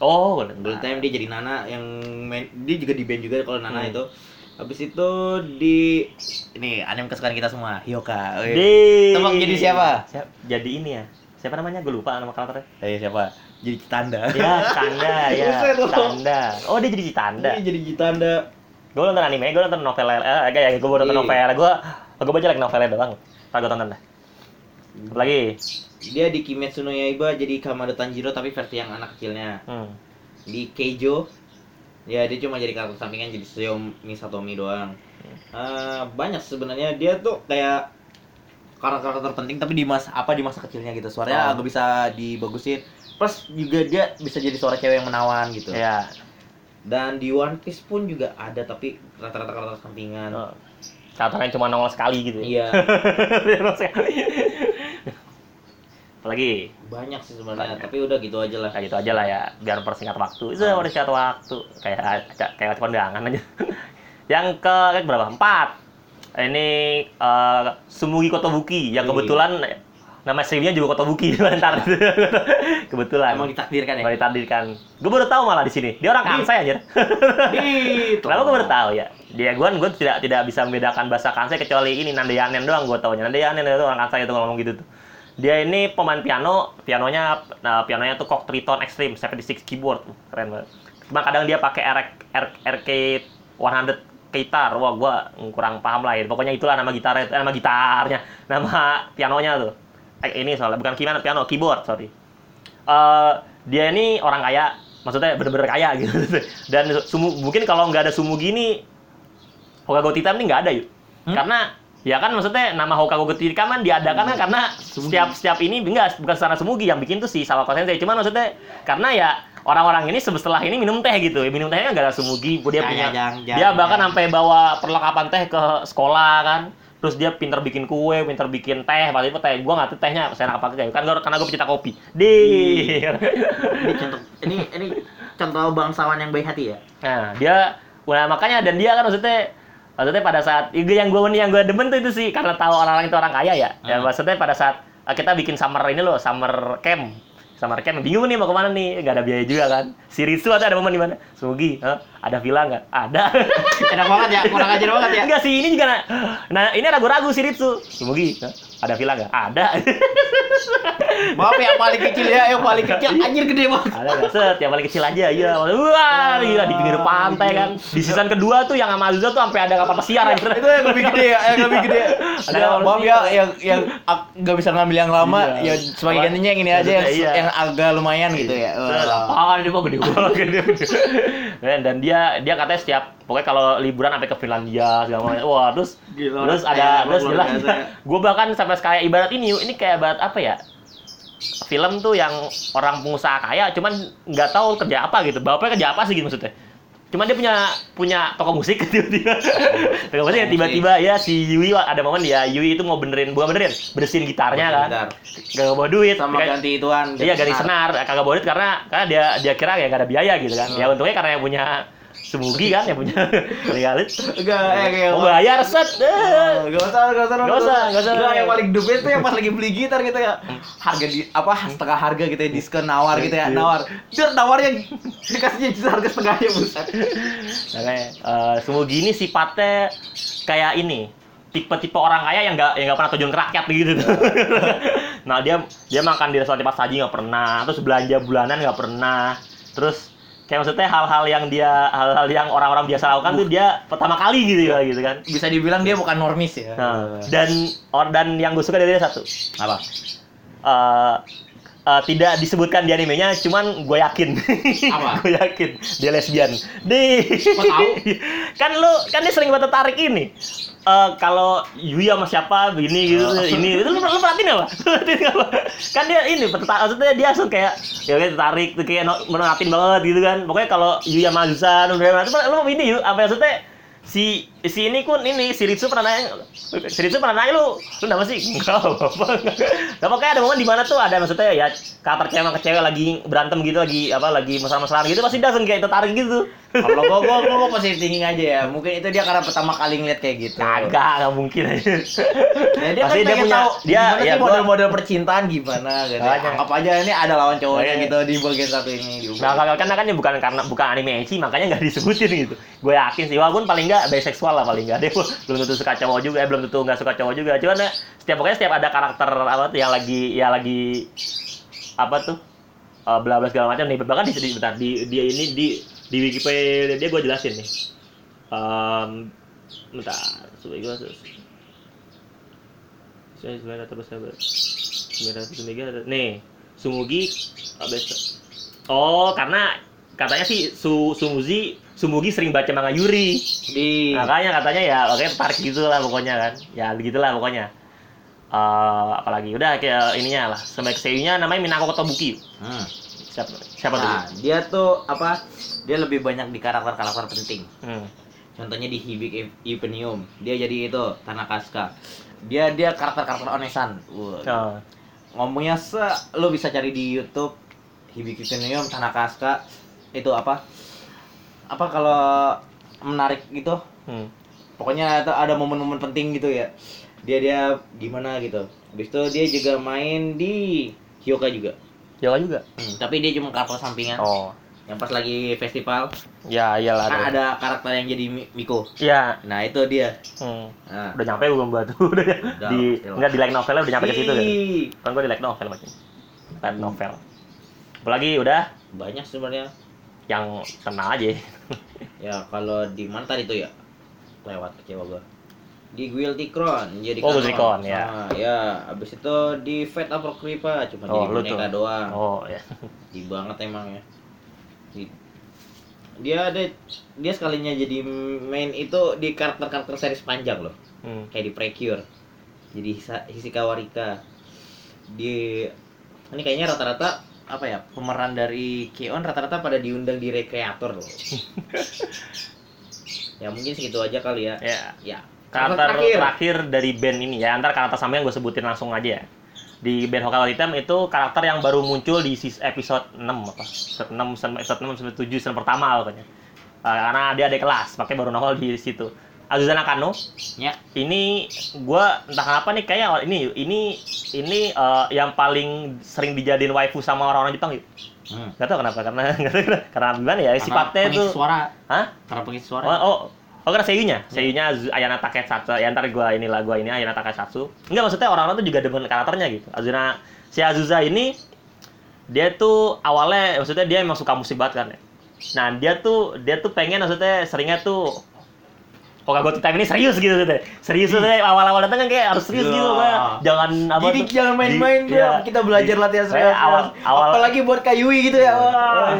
Oh, Golden Golden Time. Time dia jadi Nana yang main dia juga di band juga kalau Nana Hmm. itu. Habis itu di ini anime kesukaan kita semua, Hyoka. Wih. Di Tebak jadi siapa? Siap- Jadi ini ya. Siapa namanya? Gue lupa nama karakternya. Eh siapa? Jadi Citanda. Ya, Citanda ya. Citanda. Oh, dia jadi Citanda. Dia jadi Citanda. Gue nonton anime, gue nonton novel eh kayak gue nonton Iya. novel. Gue gue baca lagi novelnya doang. Ntar gue tonton dah. Apalagi? Dia di Kimetsu no Yaiba jadi Kamado Tanjiro tapi versi yang anak kecilnya. Hmm. Di Keijo ya dia cuma jadi karakter sampingan jadi Tsuyomi Satomi doang. Eh, banyak sebenarnya dia tuh kayak karakter-karakter penting tapi di mas apa di masa kecilnya gitu suaranya Oh. agak bisa dibagusin plus juga dia bisa jadi suara cewek yang menawan gitu Ya. dan di One Piece pun juga ada tapi rata-rata karakter sampingan Oh. Karakternya cuma nongol sekali gitu. ya. iya nongol sekali. Apalagi? Banyak sih sebenarnya Banyak. tapi udah gitu aja lah kayak gitu aja lah ya biar persingkat waktu itu Ah. udah singkat waktu kayak kayak, kondangan aja yang ke berapa empat ini eh, Sumugi Kotobuki yang Wih. kebetulan nama streamnya juga Kotobuki ntar kebetulan emang ditakdirkan ya Emang ditakdirkan gue baru tahu malah di sini dia orang Di- Kansai aja. Kenapa gue baru tahu ya? Dia gue gue tidak tidak bisa membedakan bahasa Kansai kecuali ini Nandeyanen doang gue taunya. Nandeyanen itu orang Kansai itu ngomong gitu tuh. Dia ini pemain piano, pianonya nah, pianonya tuh Kok Triton Extreme 76 keyboard. Keren banget. Cuma kadang dia pakai RK RK 100 gitar. Wah, gua kurang paham lah ya. Pokoknya itulah nama gitarnya, eh, nama gitarnya, nama pianonya tuh. Eh, ini soalnya bukan piano, piano keyboard, sorry. Eh, dia ini orang kaya, maksudnya bener-bener kaya gitu. Dan sumu, mungkin kalau nggak ada sumu gini, Hokago Titan ini nggak ada yuk. Hmm? Karena ya kan maksudnya nama Hokago Titan kan diadakan kan karena Sumugi. setiap setiap ini enggak bukan secara Sumugi yang bikin tuh si Sawako Sensei. Cuman maksudnya karena ya orang-orang ini setelah ini minum teh gitu. Minum tehnya gara sumugi, dia Kayak punya jang- jang- dia bahkan jang. sampai bawa perlengkapan teh ke sekolah kan. Terus dia pinter bikin kue, pinter bikin teh, itu teh. Gua nggak tahu tehnya saya apa kayak kan gua karena gue pecinta kopi. Di. Ini contoh ini ini contoh bangsawan yang baik hati ya. Nah, dia nah, makanya dan dia kan maksudnya maksudnya pada saat itu yang gue yang gue demen tuh itu sih karena tahu orang-orang itu orang kaya ya. Ya Hmm. maksudnya pada saat eh, kita bikin summer ini loh, summer camp. Summer camp bingung nih mau ke mana nih, nggak ada biaya juga kan. Si Ritsu ada momen di mana? Sugi, Hah? ada villa nggak? Ada. Enak banget ya, kurang ajar banget ya. Enggak sih, ini juga nah, nah ini ragu-ragu si Ritsu. Sugi, Hah? Ada villa nggak? Ada. Maaf ya paling kecil ya, yang paling kecil anjir gede banget. ada nggak set yang paling kecil aja iya wah gila di pinggir pantai kan di season kedua tuh yang sama Azusa tuh sampai ada kapal pesiar anjir. Itu yang lebih gede ya, yang lebih gede. Ada Ya, maaf ya yang yang ak- nggak bisa ngambil yang lama, Iya. ya sebagai gantinya yang ini aja yang, Iya. yang agak lumayan gitu ya. Wah. dia mau gede banget dan dia dia katanya setiap pokoknya kalau liburan sampai ke Finlandia segala macam. Wah, terus Gila, terus ada terus biasa ya. gue bahkan sampai kayak ibarat ini ini kayak ibarat apa ya? Film tuh yang orang pengusaha kaya cuman nggak tahu kerja apa gitu. Bapaknya kerja apa sih gitu maksudnya. Cuman dia punya punya toko musik tiba-tiba. toko musik tiba-tiba ya si Yui ada momen dia Yui itu mau benerin bukan benerin bersihin gitarnya kan. Gak bawa duit. Sama ganti ituan. Iya ganti senar, kagak boleh karena karena dia dia kira ya gak ada biaya gitu kan. Ya untungnya karena yang punya Sumugi kan yang punya legalit. Enggak, eh kayak Mau bayar set. eh. Gak usah, gak usah, Nggak usah, nggak usah. Nggak, yang paling best tuh yang pas lagi beli gitar gitu ya Harga di, apa, setengah harga gitu ya, diskon nawar gitu ya, nawar Dia nawarnya dikasihnya harga setengahnya, buset Makanya eh, Sumugi ini sifatnya kayak ini tipe-tipe orang kaya yang nggak yang nggak pernah tujuan ke rakyat gitu nah dia dia makan di restoran cepat saji nggak pernah terus belanja bulanan nggak pernah terus kayak maksudnya hal-hal yang dia hal-hal yang orang-orang biasa lakukan tuh dia pertama kali gitu ya gitu kan? Bisa dibilang dia bukan normis ya. Nah, dan or, dan yang gue suka dari dia satu. Apa? eh eh, tidak disebutkan di animenya, cuman gue yakin. Apa? gue yakin dia lesbian. Di. Tahu? kan lu kan dia sering banget tertarik ini. Eh kalau Yui sama siapa begini gitu Oh. ini itu lu, lu perhatiin apa? Lu perhatiin apa? kan dia ini tertarik maksudnya dia langsung kayak ya kayak tertarik tuh kayak menatin banget gitu kan. Pokoknya kalau Yui sama udah itu lu ini yuk apa maksudnya si si ini kun ini si Ritsu pernah nanya si Ritsu pernah nanya lu. Lu kenapa sih? Enggak apa enggak pokoknya ada momen di mana tuh ada maksudnya ya karakter cewek sama cewek lagi berantem gitu lagi apa lagi mesra-mesraan gitu pasti langsung kayak tertarik gitu. Kalau gua, gua, gua, positive thinking aja ya. Mungkin itu dia karena pertama kali ngeliat kayak gitu. Kagak nggak mungkin. Aja Ya, dia Pasti kan dia punya- tahu dia- ya, sih model-model percintaan gimana gitu. Anggap aja ini ada lawan cowoknya gitu di bagian satu ini. Di Nah, kalau kan kan bukan karena bukan anime ecchi makanya nggak disebutin gitu. Gue yakin sih, walaupun paling nggak biseksual lah paling nggak. Dia belum tentu suka cowok juga, eh, belum tentu nggak suka cowok juga. Cuman ya, setiap pokoknya setiap ada karakter apa tuh yang lagi ya lagi apa tuh eh, bla bla segala macam nih. Bahkan di, bentar, di dia ini di di Wikipedia dia gue jelasin nih. Um, bentar, coba gue berapa? Sembilan ratus mega. Nih, Sumugi abis Oh, karena katanya sih Su Sumugi Sumugi sering baca manga Yuri. di Makanya katanya ya oke tarik gitu lah pokoknya kan. Ya begitulah pokoknya. Eh apalagi udah kayak ininya lah. Sampai seiyunya namanya Minako Kotobuki. Hmm. Siapa siapa Nah, tuh? dia tuh apa? Dia lebih banyak di karakter-karakter penting. Hmm. Contohnya di Hibik Ipenium, dia jadi itu Tanakaska. Dia dia karakter-karakter onesan. Wah. Oh. Ngomongnya se lu bisa cari di YouTube Hibik Ipenium Tanakaska itu apa? Apa kalau menarik gitu? Hmm. Pokoknya itu ada momen-momen penting gitu ya. Dia dia gimana gitu. Habis itu dia juga main di Hyoka juga. Jawa juga. Tapi dia cuma karakter sampingan. Oh. Yang pas lagi festival Ya iyalah. kan ada. karakter yang jadi Mi- Miko. Iya. Nah, itu dia. Hmm. Nah. Udah nyampe belum batu udah di pasti lah. enggak di like novelnya udah nyampe ke situ kan. Kan gue di like novel macam. Light novel. Apalagi udah Banyak sebenarnya. Yang tenang aja. Ya, kalau di mana tadi tuh ya? Lewat kecewa gua. Di Guilty Crown jadi Oh. Guilty Crown, ya. Ah, ya, habis itu di Fate Apocrypha cuma Oh, jadi boneka tuh. doang. Oh ya. Di banget emang ya. Di- dia ada dia sekalinya jadi main itu di karakter-karakter series panjang loh. Hmm. kayak di Precure jadi Hisa- Hisikawa Rika di ini kayaknya rata-rata apa ya pemeran dari Keon rata-rata pada diundang di rekreator loh. ya mungkin segitu aja kali ya. Ya. Ya. Karakter terakhir. terakhir. dari band ini ya, antar karakter samping yang gue sebutin langsung aja ya. Di band Hokkaido Hitam itu karakter yang baru muncul di episode 6 apa? Episode 6 sampai episode 6 sampai 7 season pertama pokoknya. Uh, karena dia ada kelas, makanya baru nongol di situ. Azusa Nakano Ya. ini gua entah kenapa nih kayak awal- ini ini ini uh, yang paling sering dijadiin waifu sama orang-orang Jepang yuk. Hmm. Gak tau kenapa karena gak kenapa. karena gimana ya sifatnya pengisi itu suara. Hah? Karena pengisi suara. Oh, oh, oh karena seiyunya, seiyunya Azu- Ayana Takesatsu. Ya ntar gua inilah gua ini Ayana Takesatsu. Enggak maksudnya orang-orang tuh juga demen karakternya gitu. Azuna si Azusa ini dia tuh awalnya maksudnya dia emang suka musik banget kan ya. Nah, dia tuh dia tuh pengen maksudnya seringnya tuh Hokago Time ini serius gitu maksudnya. Serius maksudnya awal-awal datang kan kayak harus serius Iya. gitu kayak jangan apa Jadi tuh, jangan main-main di- iya. Kita belajar Di- latihan serius. awal awal Apalagi buat Kayui gitu ya. Wah.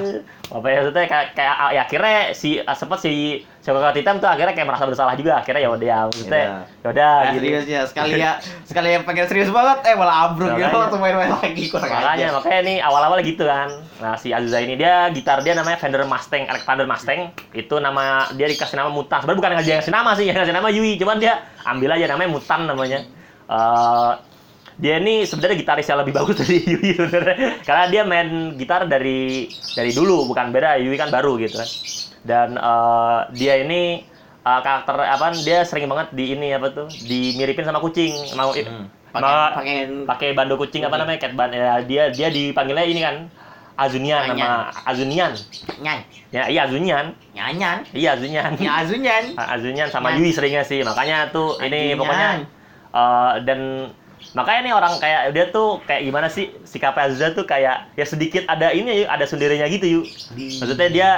Apa ya maksudnya kayak, kayak ya akhirnya si sempat si Shokoka Titam tuh akhirnya kayak merasa bersalah juga akhirnya ya udah maksudnya Iya. ya udah Nah, gitu. serius ya sekali ya sekali yang pengen serius banget eh malah ambruk gitu waktu main-main lagi kurang makanya ajar. makanya nih awal-awal gitu kan nah si Azusa ini dia gitar dia namanya Fender Mustang Alexander Mustang itu nama dia dikasih nama Mutan sebenarnya bukan dia ngasih nama sih yang ngasih nama Yui cuman dia ambil aja namanya Mutan namanya Eh, dia ini sebenarnya gitaris yang lebih bagus dari Yui sebenarnya. Karena dia main gitar dari dari dulu bukan beda Yui kan baru gitu kan. Dan eh, dia ini eh, karakter apa dia sering banget di ini apa tuh dimiripin sama kucing. Mau Hmm. Ma- Pakai pakai bando kucing apa namanya cat ban ya, dia dia dipanggilnya ini kan Azunian nama Azunian. Nyan. Ya iya Azunian. Nyanyan. Iya Azunian. Ya azunyan Ah, Azunian sama Nyan. Yui seringnya sih. Makanya tuh ini pokoknya eh, dan makanya nih orang kayak dia tuh kayak gimana sih sikap Azusa tuh kayak ya sedikit ada ini yuk ada sendirinya gitu yuk maksudnya dia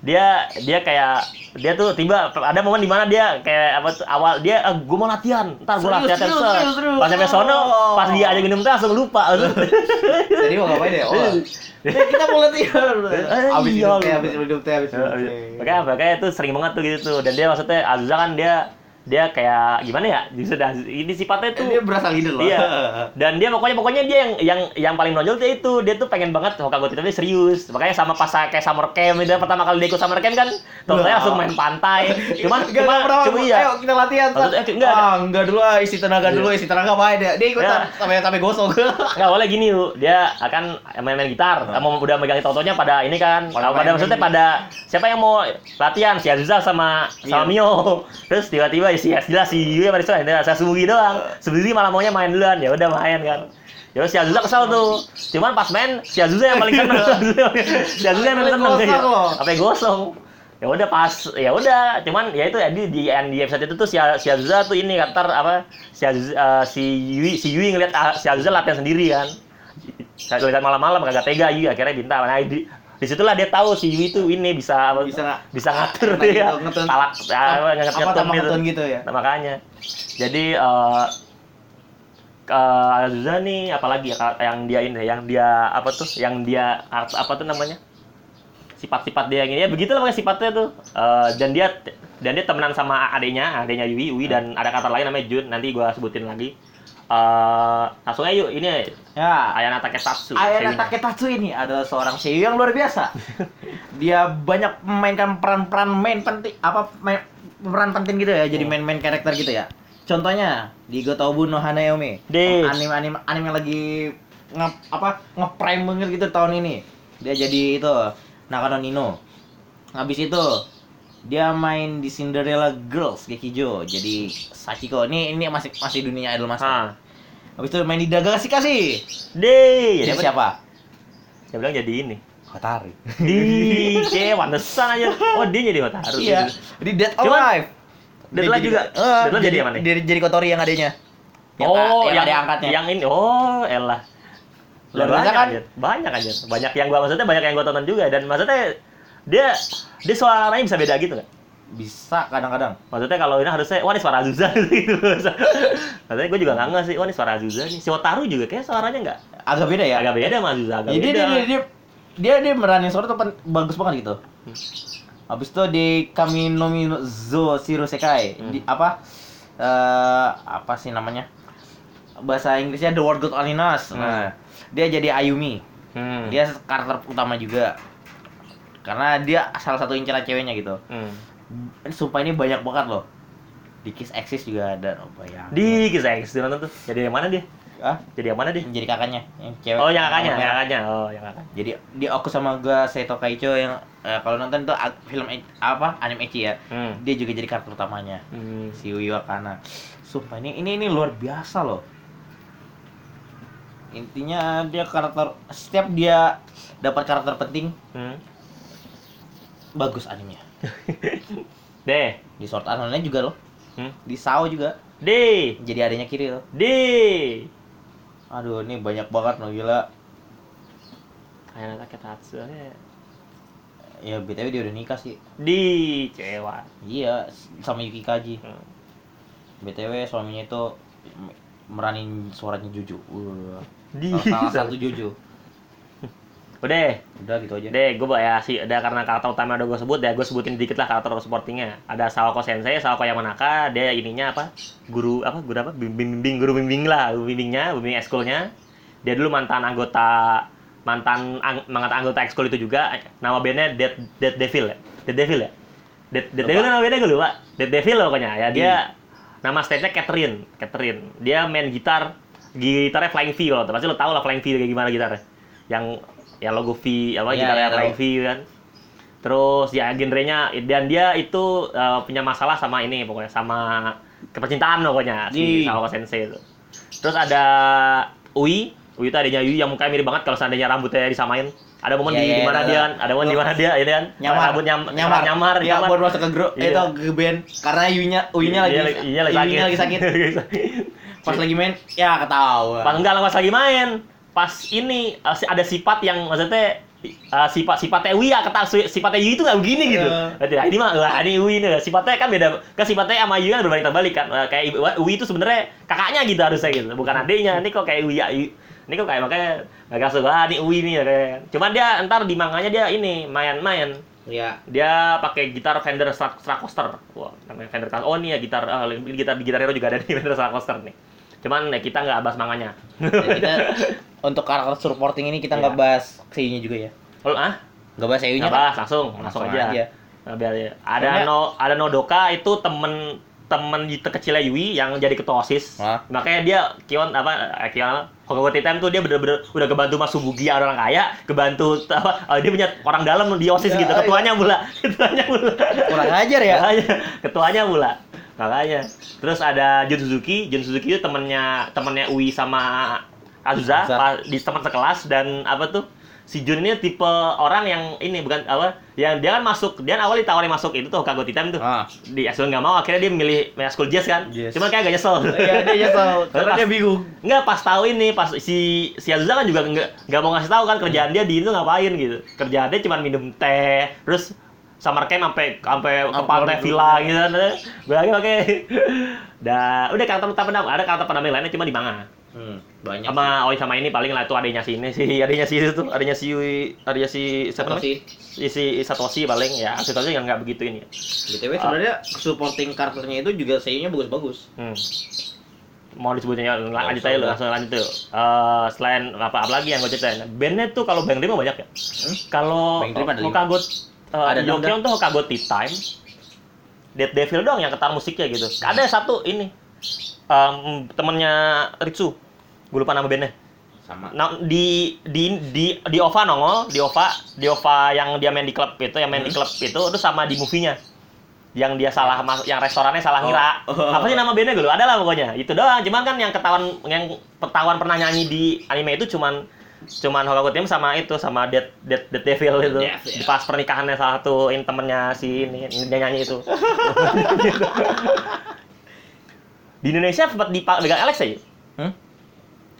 dia dia kayak dia tuh tiba ada momen di mana dia kayak apa tuh awal dia ah, gue mau latihan ntar gue latihan serius, set." serius, serius. pas sampai sono Oh. pas dia aja minum teh langsung lupa Jadi mau ngapain ya? Oh. Eh, kita mau latihan. Eh, Abis iya, hidup teh, abis hidup teh, abis hidup teh. makanya makanya itu sering banget tuh gitu tuh dan dia maksudnya Azusa kan dia dia kayak gimana ya justru dah- ini sifatnya tuh Dia berasa leader loh. Iya. Dan dia pokoknya pokoknya dia yang yang yang paling menonjol dia itu dia tuh pengen banget Hokago Titan ini serius. Makanya sama pas kayak summer camp itu pertama kali dia ikut summer camp kan totalnya langsung main pantai. Cuman Enggak, cuma pernah, cuma iya. Ayo kita latihan. Tat. Maksudnya, enggak. Ah, enggak dulu ah, isi tenaga Iya. dulu, isi tenaga main dia. Dia ikutan Ya. sampai sampai gosong. Enggak boleh gini yuk. Dia akan main-main gitar. Ah. Mau udah megang totonya pada ini kan. Pada Pada, maksudnya pada siapa yang mau latihan si Azusa sama sama Iya. Mio. Terus tiba-tiba si jelas si Yui sama Rizwan ini saya sembunyi doang. Sembunyi malah maunya main duluan. Ya udah main kan. Ya si Azusa kesel tuh. Cuman pas main si Azusa yang paling seneng. si Azusa yang paling seneng. Loh. Sampai gosong. Ya udah pas ya udah cuman ya itu ya di di, di episode itu tuh si si Azusa tuh ini kantor apa si Azusa, eh, si Yui si Yui ngeliat ah, si Azusa latihan sendiri kan. Saya lihat malam-malam kagak tega Yui akhirnya minta. Nah, di di situlah dia tahu si Yui tuh ini bisa Bisa bisa ngatur ya gitu, ngetun. talak ya, Apa ngetun gitu. ngetun gitu. ya? Nah, makanya. Jadi eh uh, Azusa nih apalagi ya yang dia ini yang dia apa tuh yang dia apa tuh namanya? Sifat-sifat dia yang ini. Ya begitu lah sifatnya tuh. Eh, dan dia dan dia temenan sama adenya adenya Yui Yui dan ada kata lain namanya Jun. Nanti gua sebutin lagi Eh langsung aja yuk ini Ya. Ayana Takesatsu Ayana. Taketatsu ini adalah seorang seiyu yang luar biasa. Dia banyak memainkan peran-peran main penting apa main, peran penting gitu ya, jadi Hmm. main-main karakter gitu ya. Contohnya di Gotobu no Hanayome. Deh. Anime anime anime yang lagi nge, apa nge-prime banget gitu tahun ini. Dia jadi itu Nakano Nino. Habis itu dia main di Cinderella Girls Gekijo jadi Sachiko ini ini masih masih dunia idol master Ah. habis itu main di Daga kasih kasih Deh, jadi siapa Dia bilang jadi ini. Hotari Di, kayak pantesan aja. Oh, dia jadi Hotaru. iya di Dead or Alive Dead Dia Alive jadi- juga? Eh, Dead Alive jadi jadi jadi, jadi Kotori yang adanya yang, oh, yang, yang, ada angkatnya Yang ini. Oh, elah. Banyak kan? aja. Banyak aja. Banyak yang gua maksudnya banyak yang gua tonton juga dan maksudnya dia dia suaranya bisa beda gitu kan? bisa kadang-kadang Maksudnya kalau ini harusnya wah ini suara Azusa gitu. Maksudnya gue juga nggak sih, wah ini suara Azusa nih. Si Otaru juga kayak suaranya nggak agak beda ya agak beda sama Azusa, agak jadi beda. dia, dia, dia dia dia meranin suara tuh bagus banget gitu habis itu di Kami no Zo Shiro Sekai Hmm. di apa eh apa sih namanya bahasa Inggrisnya The World God Only Knows Hmm. nah dia jadi Ayumi Hmm. Dia karakter utama juga. Karena dia salah satu inceran ceweknya gitu. Hmm. Sumpah ini banyak banget loh. Di Kiss Axis juga ada, oh bayang. Di kisah X di nonton tuh. Jadi yang mana dia? ah, Jadi yang mana dia? jadi kakaknya yang cewek. Oh, yang kakaknya, Yang kakaknya. Oh, yang kakaknya. Jadi di aku sama gua Seto Kaicho yang eh, kalau nonton tuh film apa anime ecchi ya. Hmm. Dia juga jadi karakter utamanya. Hmm. Si Uyu Akana. Sumpah ini ini ini luar biasa loh. Intinya dia karakter setiap dia dapat karakter penting Hmm. Bagus animenya. Deh. Di Sword Art Online juga loh. Hmm. Di Sao juga Di. jadi adanya Kiril. Di. Aduh, ini banyak banget loh gila. Kayak Take Tatsu. ya. Ya BTW dia udah nikah sih. Di cewek. Iya, sama Yuki Kaji. Hmm. BTW suaminya itu meranin suaranya Juju. Wah. Di. Salah satu Juju. Udah. Udah gitu aja. Deh, gue ya sih ada karena karakter utama udah gue sebut ya, gue sebutin dikit lah karakter supportingnya. Ada Sawako Sensei, Sawako Yamanaka, dia ininya apa? Guru apa? Guru apa? Bimbing, bimbing guru bimbing lah, guru bimbingnya, bimbing ekskulnya. Dia dulu mantan anggota mantan ang, mantan anggota ekskul itu juga. Nama bandnya Dead Dead Devil ya. Dead Devil ya. Dead, Dead. Devil nama bandnya gue lupa. Dead Devil loh pokoknya ya. Dia Iya. nama stage-nya Catherine, Catherine. Dia main gitar, gitarnya Flying V kalau pasti lo tau lah Flying V kayak gimana gitarnya. Yang yang logo V apa Iya, gitarnya iya, Flying tahu. V kan. Terus ya genrenya dan dia itu eh, punya masalah sama ini pokoknya sama kepercintaan pokoknya si Ih. Sawako Sensei itu. Terus ada Ui, Ui itu adanya Ui yang mukanya mirip banget kalau seandainya rambutnya disamain. Ada momen Iya, di iya, di mana iya, dia tahu. kan, ada momen di mana dia ini kan Nyamar. rambut nyam, nyamar. nyamar, Ya, nyamar. buat masuk ke grup Iya. itu ke band karena Yunya Uyunya lagi Iya, iya, lagi sakit. Lagi sakit. Pas lagi main ya ketawa. Pas enggak lah pas lagi main. Pas ini eh, ada sifat yang maksudnya eh, sifat sifatnya Wi ya kata si- sifatnya Yu itu nggak begini gitu. Iya. Berarti nah, ini mah wah ini Wi nih sifatnya kan beda. Kan sifatnya sama Yu kan berbalik terbalik kan. Eh, Kayak Wi itu sebenarnya kakaknya gitu harusnya gitu, bukan adiknya. Ini kok kayak Wi ya. Ini kok kayak makanya agak suka ah, ini Wi nih ya kayak. Cuman dia ntar di manganya dia ini main-main. Ya. Dia pakai gitar Fender Strat- Stratocaster. Wah, namanya Fender Stratocaster. Oh, nih ya gitar ah, gitar di Gitar Hero juga ada nih Fender Stratocaster nih. Cuman ya, kita nggak bahas manganya. Dan kita untuk karakter supporting ini kita nggak Iya. bahas seiyunya juga ya. Oh, ah? Nggak bahas seiyunya Nggak bahas, langsung, langsung, aja. Nah, biar aja. Ada Soalnya- no ada Nodoka itu temen temen di kecilnya Yui yang jadi ketua OSIS. Hah? Makanya dia Kion apa eh, Kion Hokuto Time tuh dia bener-bener udah kebantu Mas Subugi orang kaya, kebantu apa eh, dia punya orang dalam di OSIS Ya, gitu. Ketuanya pula, ketuanya pula. Kurang ajar ya. Ketuanya pula. Makanya. Terus ada Jun Suzuki, Jun Suzuki itu temennya temennya Ui sama Azusa, di teman sekelas dan apa tuh? Si Jun ini tipe orang yang ini bukan apa? Yang dia kan masuk, dia kan awal ditawarin masuk itu tuh Kago Titan tuh. Ah. Di Ekskul nggak mau, akhirnya dia milih milih Ekskul Jazz kan. Yes. Cuman kayak agak nyesel. Iya dia nyesel karena Pas- dia bingung. Enggak pas tahu ini pas si si Azusa kan juga nggak nggak mau ngasih tahu kan kerjaan dia di itu ngapain gitu. Kerjaan dia cuma minum teh, terus summer camp sampai sampai ke pantai villa gitu kan. Bagi pakai. Dah, udah karakter utama ada karakter pendamping lainnya cuma di manga. Hmm, banyak. Sama oh sama ini paling lah itu adanya si ini si adanya si itu tuh, adanya si adanya si siapa namanya? sih. Si, si Satoshi paling ya. Satoshi nggak begitu ini. BTW sebenarnya supporting karakternya itu juga seiyunya bagus-bagus. Hmm. Mau disebutnya lanjut usah, aja udah. langsung lanjut tuh. Eh, selain apa, apa lagi yang gue ceritain? Bandnya tuh kalau Bang Dream banyak ya. Hmm? Kalau Bang Dream ada uh, Ada Yokyon tuh Hokagot Tea Time. Dead Devil dong yang ketar musiknya gitu. Ada satu ini em, temennya Ritsu. Gue lupa nama bandnya. Sama. Nah, di di di di OVA nongol, di OVA, di OVA yang dia main di klub itu, yang main di Hmm. klub itu, itu sama di movie-nya. Yang dia salah mas- yang restorannya salah Oh. ngira. Oh. Apa sih nama bandnya gue? Ada lah pokoknya. Itu doang. Cuman kan yang ketahuan yang ketahuan pernah nyanyi di anime itu cuman cuman Hokaku Team sama itu sama Dead Dead, Dead Devil itu. Dead Devil. Pas pernikahannya salah satu ini temennya si ini dia nyanyi itu. di Indonesia sempat dipegang Alex ya? Hmm?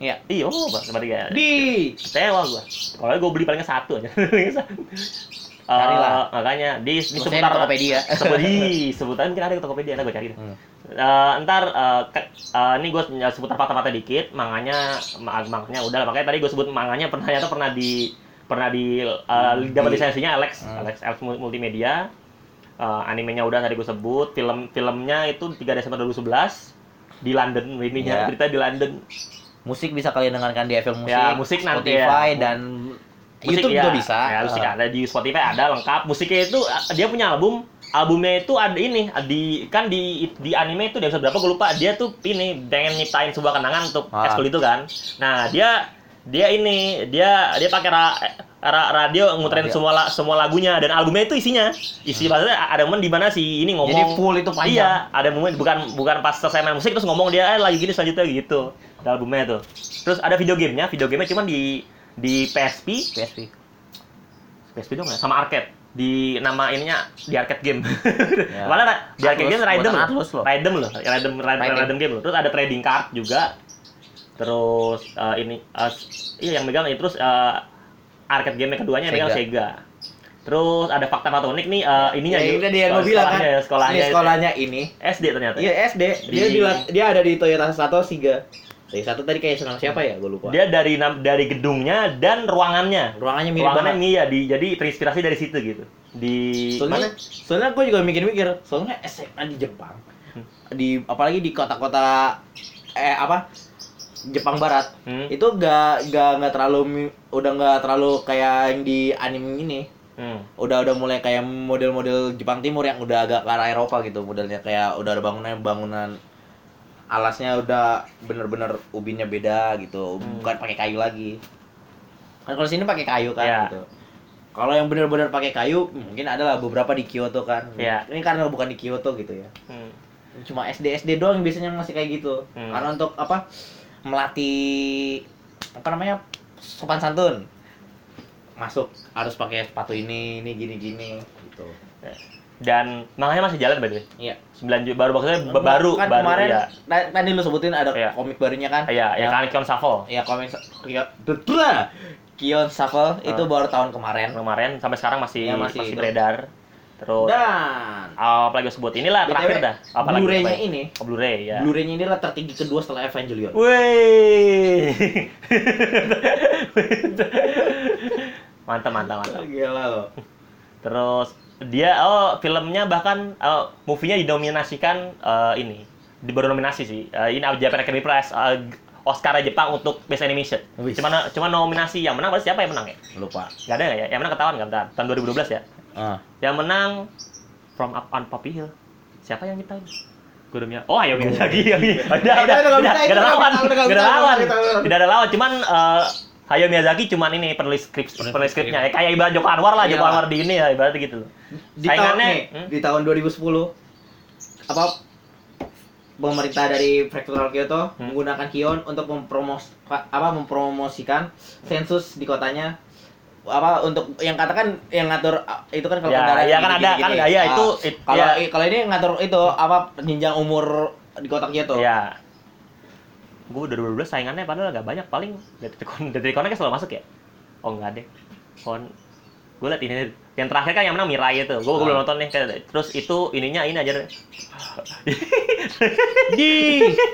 Iya. Iya, oh, sempat tiga. Di Kecewa gua. Kalau gue beli palingnya satu aja. Carilah. Eh, makanya di, di seputar Tokopedia. Sebut di sebutan mungkin ada di Tokopedia, nah gue cari. deh. Hmm. Eh, ntar eh, ke- eh, ini gue seputar fakta-fakta dikit, manganya ma- makanya udah lah. makanya tadi gue sebut manganya pernah ternyata pernah di pernah di eh, dapat Di- lisensinya Alex, Hmm. Alex Alex Mul- Multimedia. Eh, animenya udah tadi gue sebut, film filmnya itu 3 Desember 2011 di London ininya Iya. cerita di London. musik bisa kalian dengarkan di Apple Music, Ya, musik nanti Spotify ya. dan Musik YouTube ya, juga bisa. Ya, musik Eh, ada di Spotify ada lengkap. Musiknya itu uh, dia punya album. Albumnya itu ada ini di kan di di anime itu dia berapa gue lupa. Dia tuh ini pengen nyiptain sebuah kenangan untuk Ah. ekskul itu kan. Nah, dia dia ini dia dia pakai ra, ra- radio Radio. nguterin semua la- semua lagunya dan albumnya itu isinya isi maksudnya ada momen di mana si ini ngomong Hmm. Jadi full itu panjang. Iya, ada momen bukan bukan pas selesai main musik terus ngomong dia eh, lagi gini selanjutnya gitu. Ada albumnya tuh. Terus ada video gamenya, video gamenya cuma di di PSP, PSP. PSP dong ya, sama arcade. Di nama ininya di arcade game. Ya. Malah di arcade game buatan loh. Atlus loh. Rhythm game loh. Terus ada trading card juga. Terus eh, ini eh, iya yang megang itu terus eh, arcade game keduanya yang megang Sega. Terus ada fakta-fakta unik nih eh, ininya ya, udah dia mau bilang kan. Sekolahnya ya, sekolahnya. Ini sekolahnya ini. SD ternyata. Iya SD. Dia Di- di, dia ada di Toyota Sato Siga. Toyota Sato tadi kayak senang siapa ya? Gue lupa. Dia dari dari gedungnya dan ruangannya. Ruangannya mirip Ruangannya banget. nih ya di jadi terinspirasi dari situ gitu. Di Soalnya, soalnya gue juga mikir-mikir, soalnya SMA di Jepang, Hmm. di apalagi di kota-kota eh apa Jepang Barat, Hmm. itu gak gak nggak terlalu udah nggak terlalu kayak yang di anime ini, Hmm. udah udah mulai kayak model-model Jepang Timur yang udah agak ke arah Eropa gitu modelnya kayak udah ada bangunan bangunan alasnya udah bener-bener ubinnya beda gitu Hmm. bukan pakai kayu lagi kan kalau sini pakai kayu kan Iya. gitu kalau yang bener-bener pakai kayu mungkin adalah beberapa di Kyoto kan Iya. ini karena bukan di Kyoto gitu ya Hmm. cuma SD SD doang yang biasanya masih kayak gitu Hmm. karena untuk apa melatih apa namanya sopan santun masuk harus pakai sepatu ini ini gini gini gitu Dan makanya masih jalan way. iya 9 juta baru maksudnya ba- baru kan baru kemarin ya. ta- tadi lu sebutin ada Iya. komik barunya kan Iya, ya kan Kion Shuffle ya komik Kion Kion Shuffle itu Ah. baru tahun kemarin kemarin sampai sekarang masih Iya, masih, masih itu. beredar. Terus dan apa lagi gue sebut inilah terakhir BTW, dah. Apa lagi? Blu-ray-nya ya? ini Oh, Blu-ray ya. Blu-ray-nya ini adalah tertinggi kedua setelah Evangelion Wih. mantap mantap mantap. gila loh Terus dia oh filmnya bahkan oh, movie-nya dinominasikan eh, ini di baru nominasi sih. Eh, ini Japan Academy Prize eh, Oscar Jepang untuk Best Animation. Cuma cuma nominasi yang menang berarti siapa yang menang ya? lupa Gak ada ya? Yang menang ketahuan nggak? Bentar. Tahun 2012 ya. ah Yang menang From Up on Poppy Hill. Siapa yang nyiptain? Gue udah Oh, ayo Mi. Udah, udah, nggak udah, nggak ada nggak lawan. bisa, udah nggak Nggak ada bisa, lawan. nggak bisa. Tidak ada lawan. Cuman eh, Hayao Miyazaki cuman ini penulis skrip Penulis penulis skripnya. skrip. Ya, kayak ibarat Joko Anwar lah, Iya Joko. Anwar di ini ya ibaratnya gitu loh. di tahun nih, hmm? di tahun 2010 apa pemerintah dari Prefektural Kyoto Hmm. menggunakan Kion untuk mempromos apa mempromosikan sensus di kotanya apa untuk yang katakan yang ngatur ah, itu kan kalau Ya, kendaraan ya kan gini, ada, gini, kan, gini. ya, Ah, itu, it- kalau ya. kalau ini ngatur itu apa jenjang umur di kota Kyoto Iya. Gue udah 2012 saingannya padahal nggak banyak. Paling Detricon, Detriconnya kan selalu masuk ya? Oh nggak deh. Kon gue liat ini. Yang terakhir kan yang menang Mirai itu. Gue Ah. belum nonton nih. Terus itu ininya ini aja. Di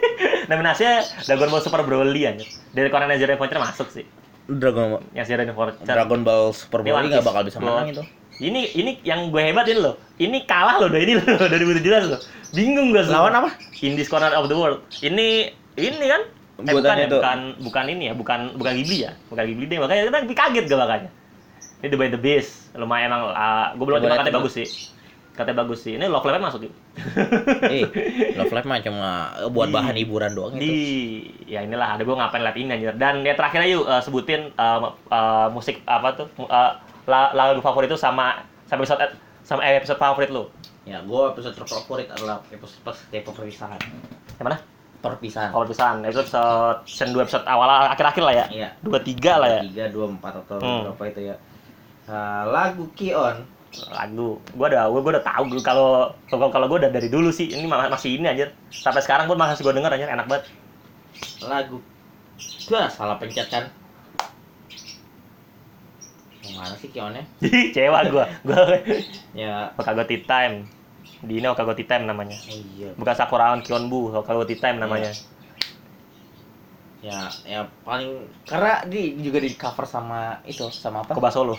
nominasinya Dragon Ball Super Broly aja dari Conan Zero Adventure masuk sih. Dragon yang Zero Adventure Dragon Ball Super Broly nggak bakal bisa menang itu. Ini ini yang gue hebat ini loh. Ini kalah loh dari ini loh 2017 loh. Bingung gue lawan apa? In this corner of the world. Ini ini kan? Eh, bukan, Buatannya ya, itu. bukan bukan ini ya bukan bukan Ghibli ya. Bukan Ghibli deh makanya kan kaget gue makanya. Ini The By The Beast lumayan emang gue belum Coba coba lihat katanya bagus sih. Katanya bagus sih. Ini Love Live masuk yuk. Eh Love Live mah cuma buat Di- bahan hiburan doang di itu ya inilah ada gue ngapain liat ini anjir. Dan ya terakhir aja yuk eh, sebutin eh, eh, musik apa tuh eh, la- lagu favorit itu sama sama episode sama eh, episode favorit lu. Ya gua episode terfavorit adalah episode pas kayak perpisahan yang mana perpisahan. Favorit pisan episode season 2 episode awal akhir-akhir lah ya. Iya. Dua tiga lah ya. Tiga dua empat atau Hmm. berapa itu ya. Nah, lagu Kion. Lagu gua udah gua, gua udah tahu kalau kalau kalau gua udah dari dulu sih. Ini ma- masih ini anjir. Sampai sekarang pun masih gua denger anjir enak banget. Lagu gua salah pencet kan? Yang mana sih Kionnya? Cewa gua. Gua ya. Okagoti Time di ini Okagoti Time namanya. Oh iya. Bukan Sakuraon Kionbu Okagoti Time namanya. Ya ya paling karena di juga di cover sama itu sama apa? Koba Solo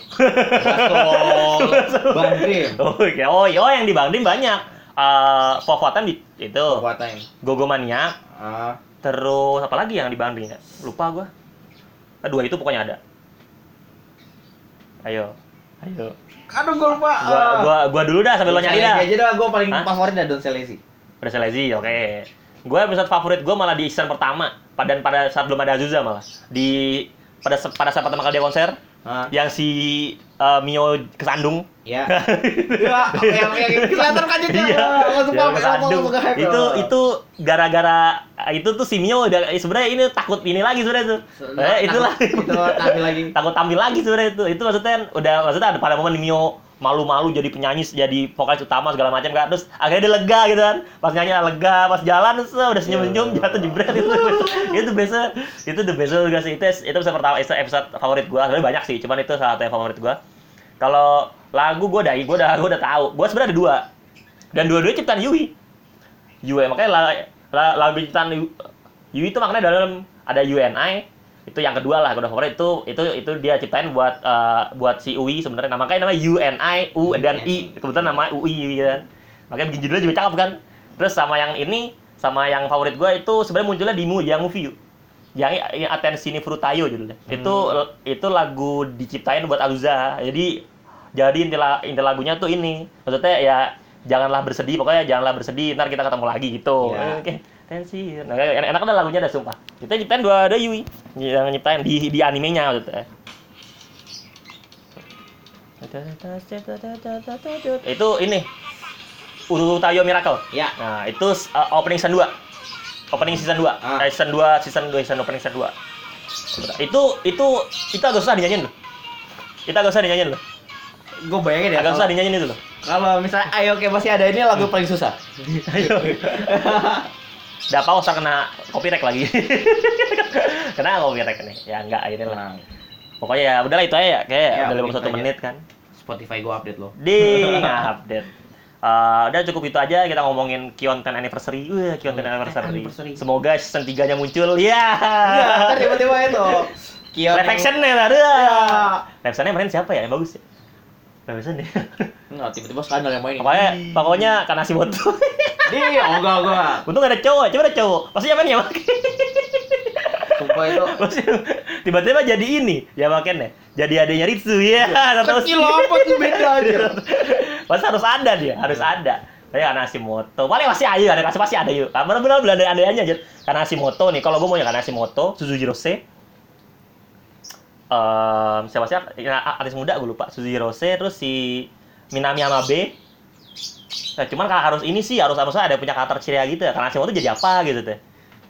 Bang Dream oh iya. Oh iya, oh, yang di Bangdim banyak. Eh Fovotan di itu. Buat time. Gogomania ah. Terus apa lagi yang di ya? Lupa gua. Dua itu pokoknya ada. Ayo. Ayo. Aduh gue lupa. Gua gua gua dulu dah sambil lo nyari dah. aja dah, gue paling Hah? favorit dah Don Selesi. Udah selesai, oke. Gue episode favorit gue malah di season pertama. Pada pada saat belum ada Azusa malah. Di pada pada saat pertama kali dia konser, Hah? yang si eh, Mio kesandung. Ya. ya, yang yang kelihatan kagetnya. Iya, Langsung dia kesandung. langsung. Itu itu gara-gara itu tuh si Mio udah sebenarnya ini takut ini lagi sebenarnya tuh. Eh, itulah. takut- itu tampil lagi. takut tampil lagi sebenarnya itu. Itu maksudnya udah maksudnya ada pada momen Mio malu-malu jadi penyanyi jadi vokalis utama segala macam kan. Terus akhirnya dia lega gitu kan. Pas nyanyi lega. Pas jalan terus udah senyum-senyum Iya. jatuh jebret. Itu itu biasa itu the best juga sih. Itu itu episode pertama itu episode favorit gua. Sebenarnya banyak sih cuman itu salah satu yang favorit gua. Kalau lagu gua dari gua udah gua udah tahu. Gua sebenarnya ada dua. Dan dua-duanya ciptaan Yui. Yui makanya la, la- lagu ciptaan Yu- Yui itu maknanya dalam ada UNI itu yang kedua lah kedua favorit itu itu itu dia ciptain buat eh, buat si UI sebenarnya. Nah, makanya namanya UNI U dan I. Kebetulan nama UI gitu kan. Makanya bikin judulnya juga cakep kan. Terus sama yang ini sama yang favorit gue itu sebenarnya munculnya di mu yang movie yang, yang atensi ini frutayo judulnya. Itu itu lagu diciptain buat Aluza. Jadi jadi inti, la- inti lagunya tuh ini. Maksudnya ya janganlah bersedih pokoknya janganlah bersedih ntar kita ketemu lagi gitu. Iya. oke tensi nah, enak, enak ada lagunya ada sumpah. Kita nyiptain dua ada Yui. Yang nyiptain di di animenya maksudnya. Itu ini Urutayo Miracle. Ya. nah itu uh, opening season 2 opening season 2 Ah. eh, season 2 season 2 season opening season 2 itu itu itu agak susah dinyanyiin loh. Itu agak susah dinyanyiin loh. Gue bayangin ya. agak susah dinyanyiin itu loh. kalau misalnya ayo oke masih ada ini lagu paling susah. ayo Udah apa usah kena copyright lagi kena copyright nih ya enggak ini lah pokoknya ya udahlah itu aja ya kayak Ya, udah begitu 51 aja. menit kan Spotify gue update lo. di update Eh, udah cukup itu aja kita ngomongin Kion 10 anniversary. Wah, Kion 10 Hmm, anniversary. anniversary. Semoga season 3-nya muncul. Ya. Ntar tiba-tiba itu. Kion nih, aduh. Iya. Live action-nya kemarin siapa ya? Yang bagus ya? Action ya. Enggak, tiba-tiba skandal yang main. Pokoknya pokoknya karena si Moto. Di, ogah ogah. Untung gak ada cowok, coba ada cowok. Pasti yang main ya mak. Sumpah itu. Pasti tiba-tiba jadi ini, ya makanya. Jadi adanya Ritsu ya. Tahu Kecil apa tuh beda aja. Pasti harus ada dia, harus ada. Tapi karena si moto, paling masih ayu, ada kasih pasti ada yuk. Kamar benar benar ada adanya aja. Karena si moto nih, kalau gue mau ya karena si moto, Suzujiro C. Ehm, siapa sih? Ya, artis muda gue lupa. Suzujiro C terus si Minami Amabe nah, cuman kalau harus ini sih harus harusnya ada punya karakter ceria gitu ya. Karena si moto jadi apa gitu teh.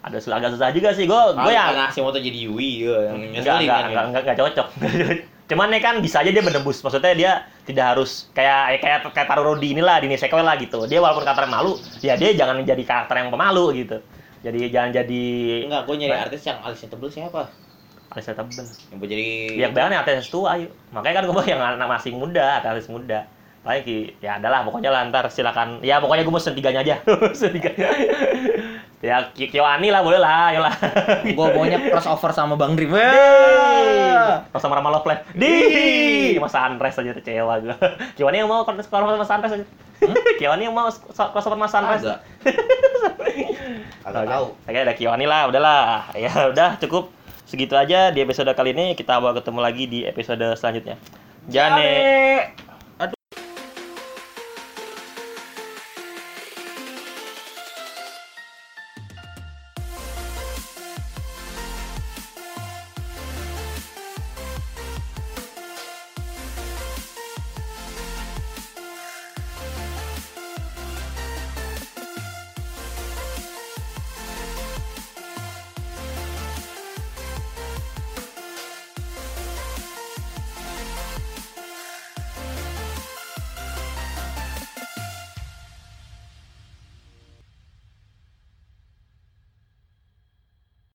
Ada sus- agak susah juga sih. Gue gue ya karena si moto jadi Yui ya, yang enggak ngeselin enggak, kan. enggak, enggak, enggak cocok. Cuman nih kan bisa aja dia menembus. Maksudnya dia tidak harus kayak kayak kayak Taro Rodi inilah di Nisekoi lah gitu. Dia walaupun karakter malu ya dia jangan menjadi karakter yang pemalu gitu. Jadi jangan jadi Enggak, gue nyari Nah. artis yang alisnya tebel siapa? Alisa tebel Yang jadi ya kebanyakan yang artis tua ayo makanya kan gue yang anak masih muda artis muda paling ki ya adalah pokoknya lah ntar silakan ya pokoknya gue mau season tiganya aja season tiganya ya Ki- Kyoani lah boleh lah ayolah Gue maunya crossover sama Bang Dream. Pas sama Rama Love Live. Di Mas Sunrise aja tuh cewa gue. Kiwani yang mau kalau sama Sunrise aja. Kiwani yang mau kalau sama Sunrise. Agak. Agak tahu. Oke, ada Kiwani lah, udahlah. Ya udah cukup segitu aja di episode kali ini. Kita bakal ketemu lagi di episode selanjutnya. Jane.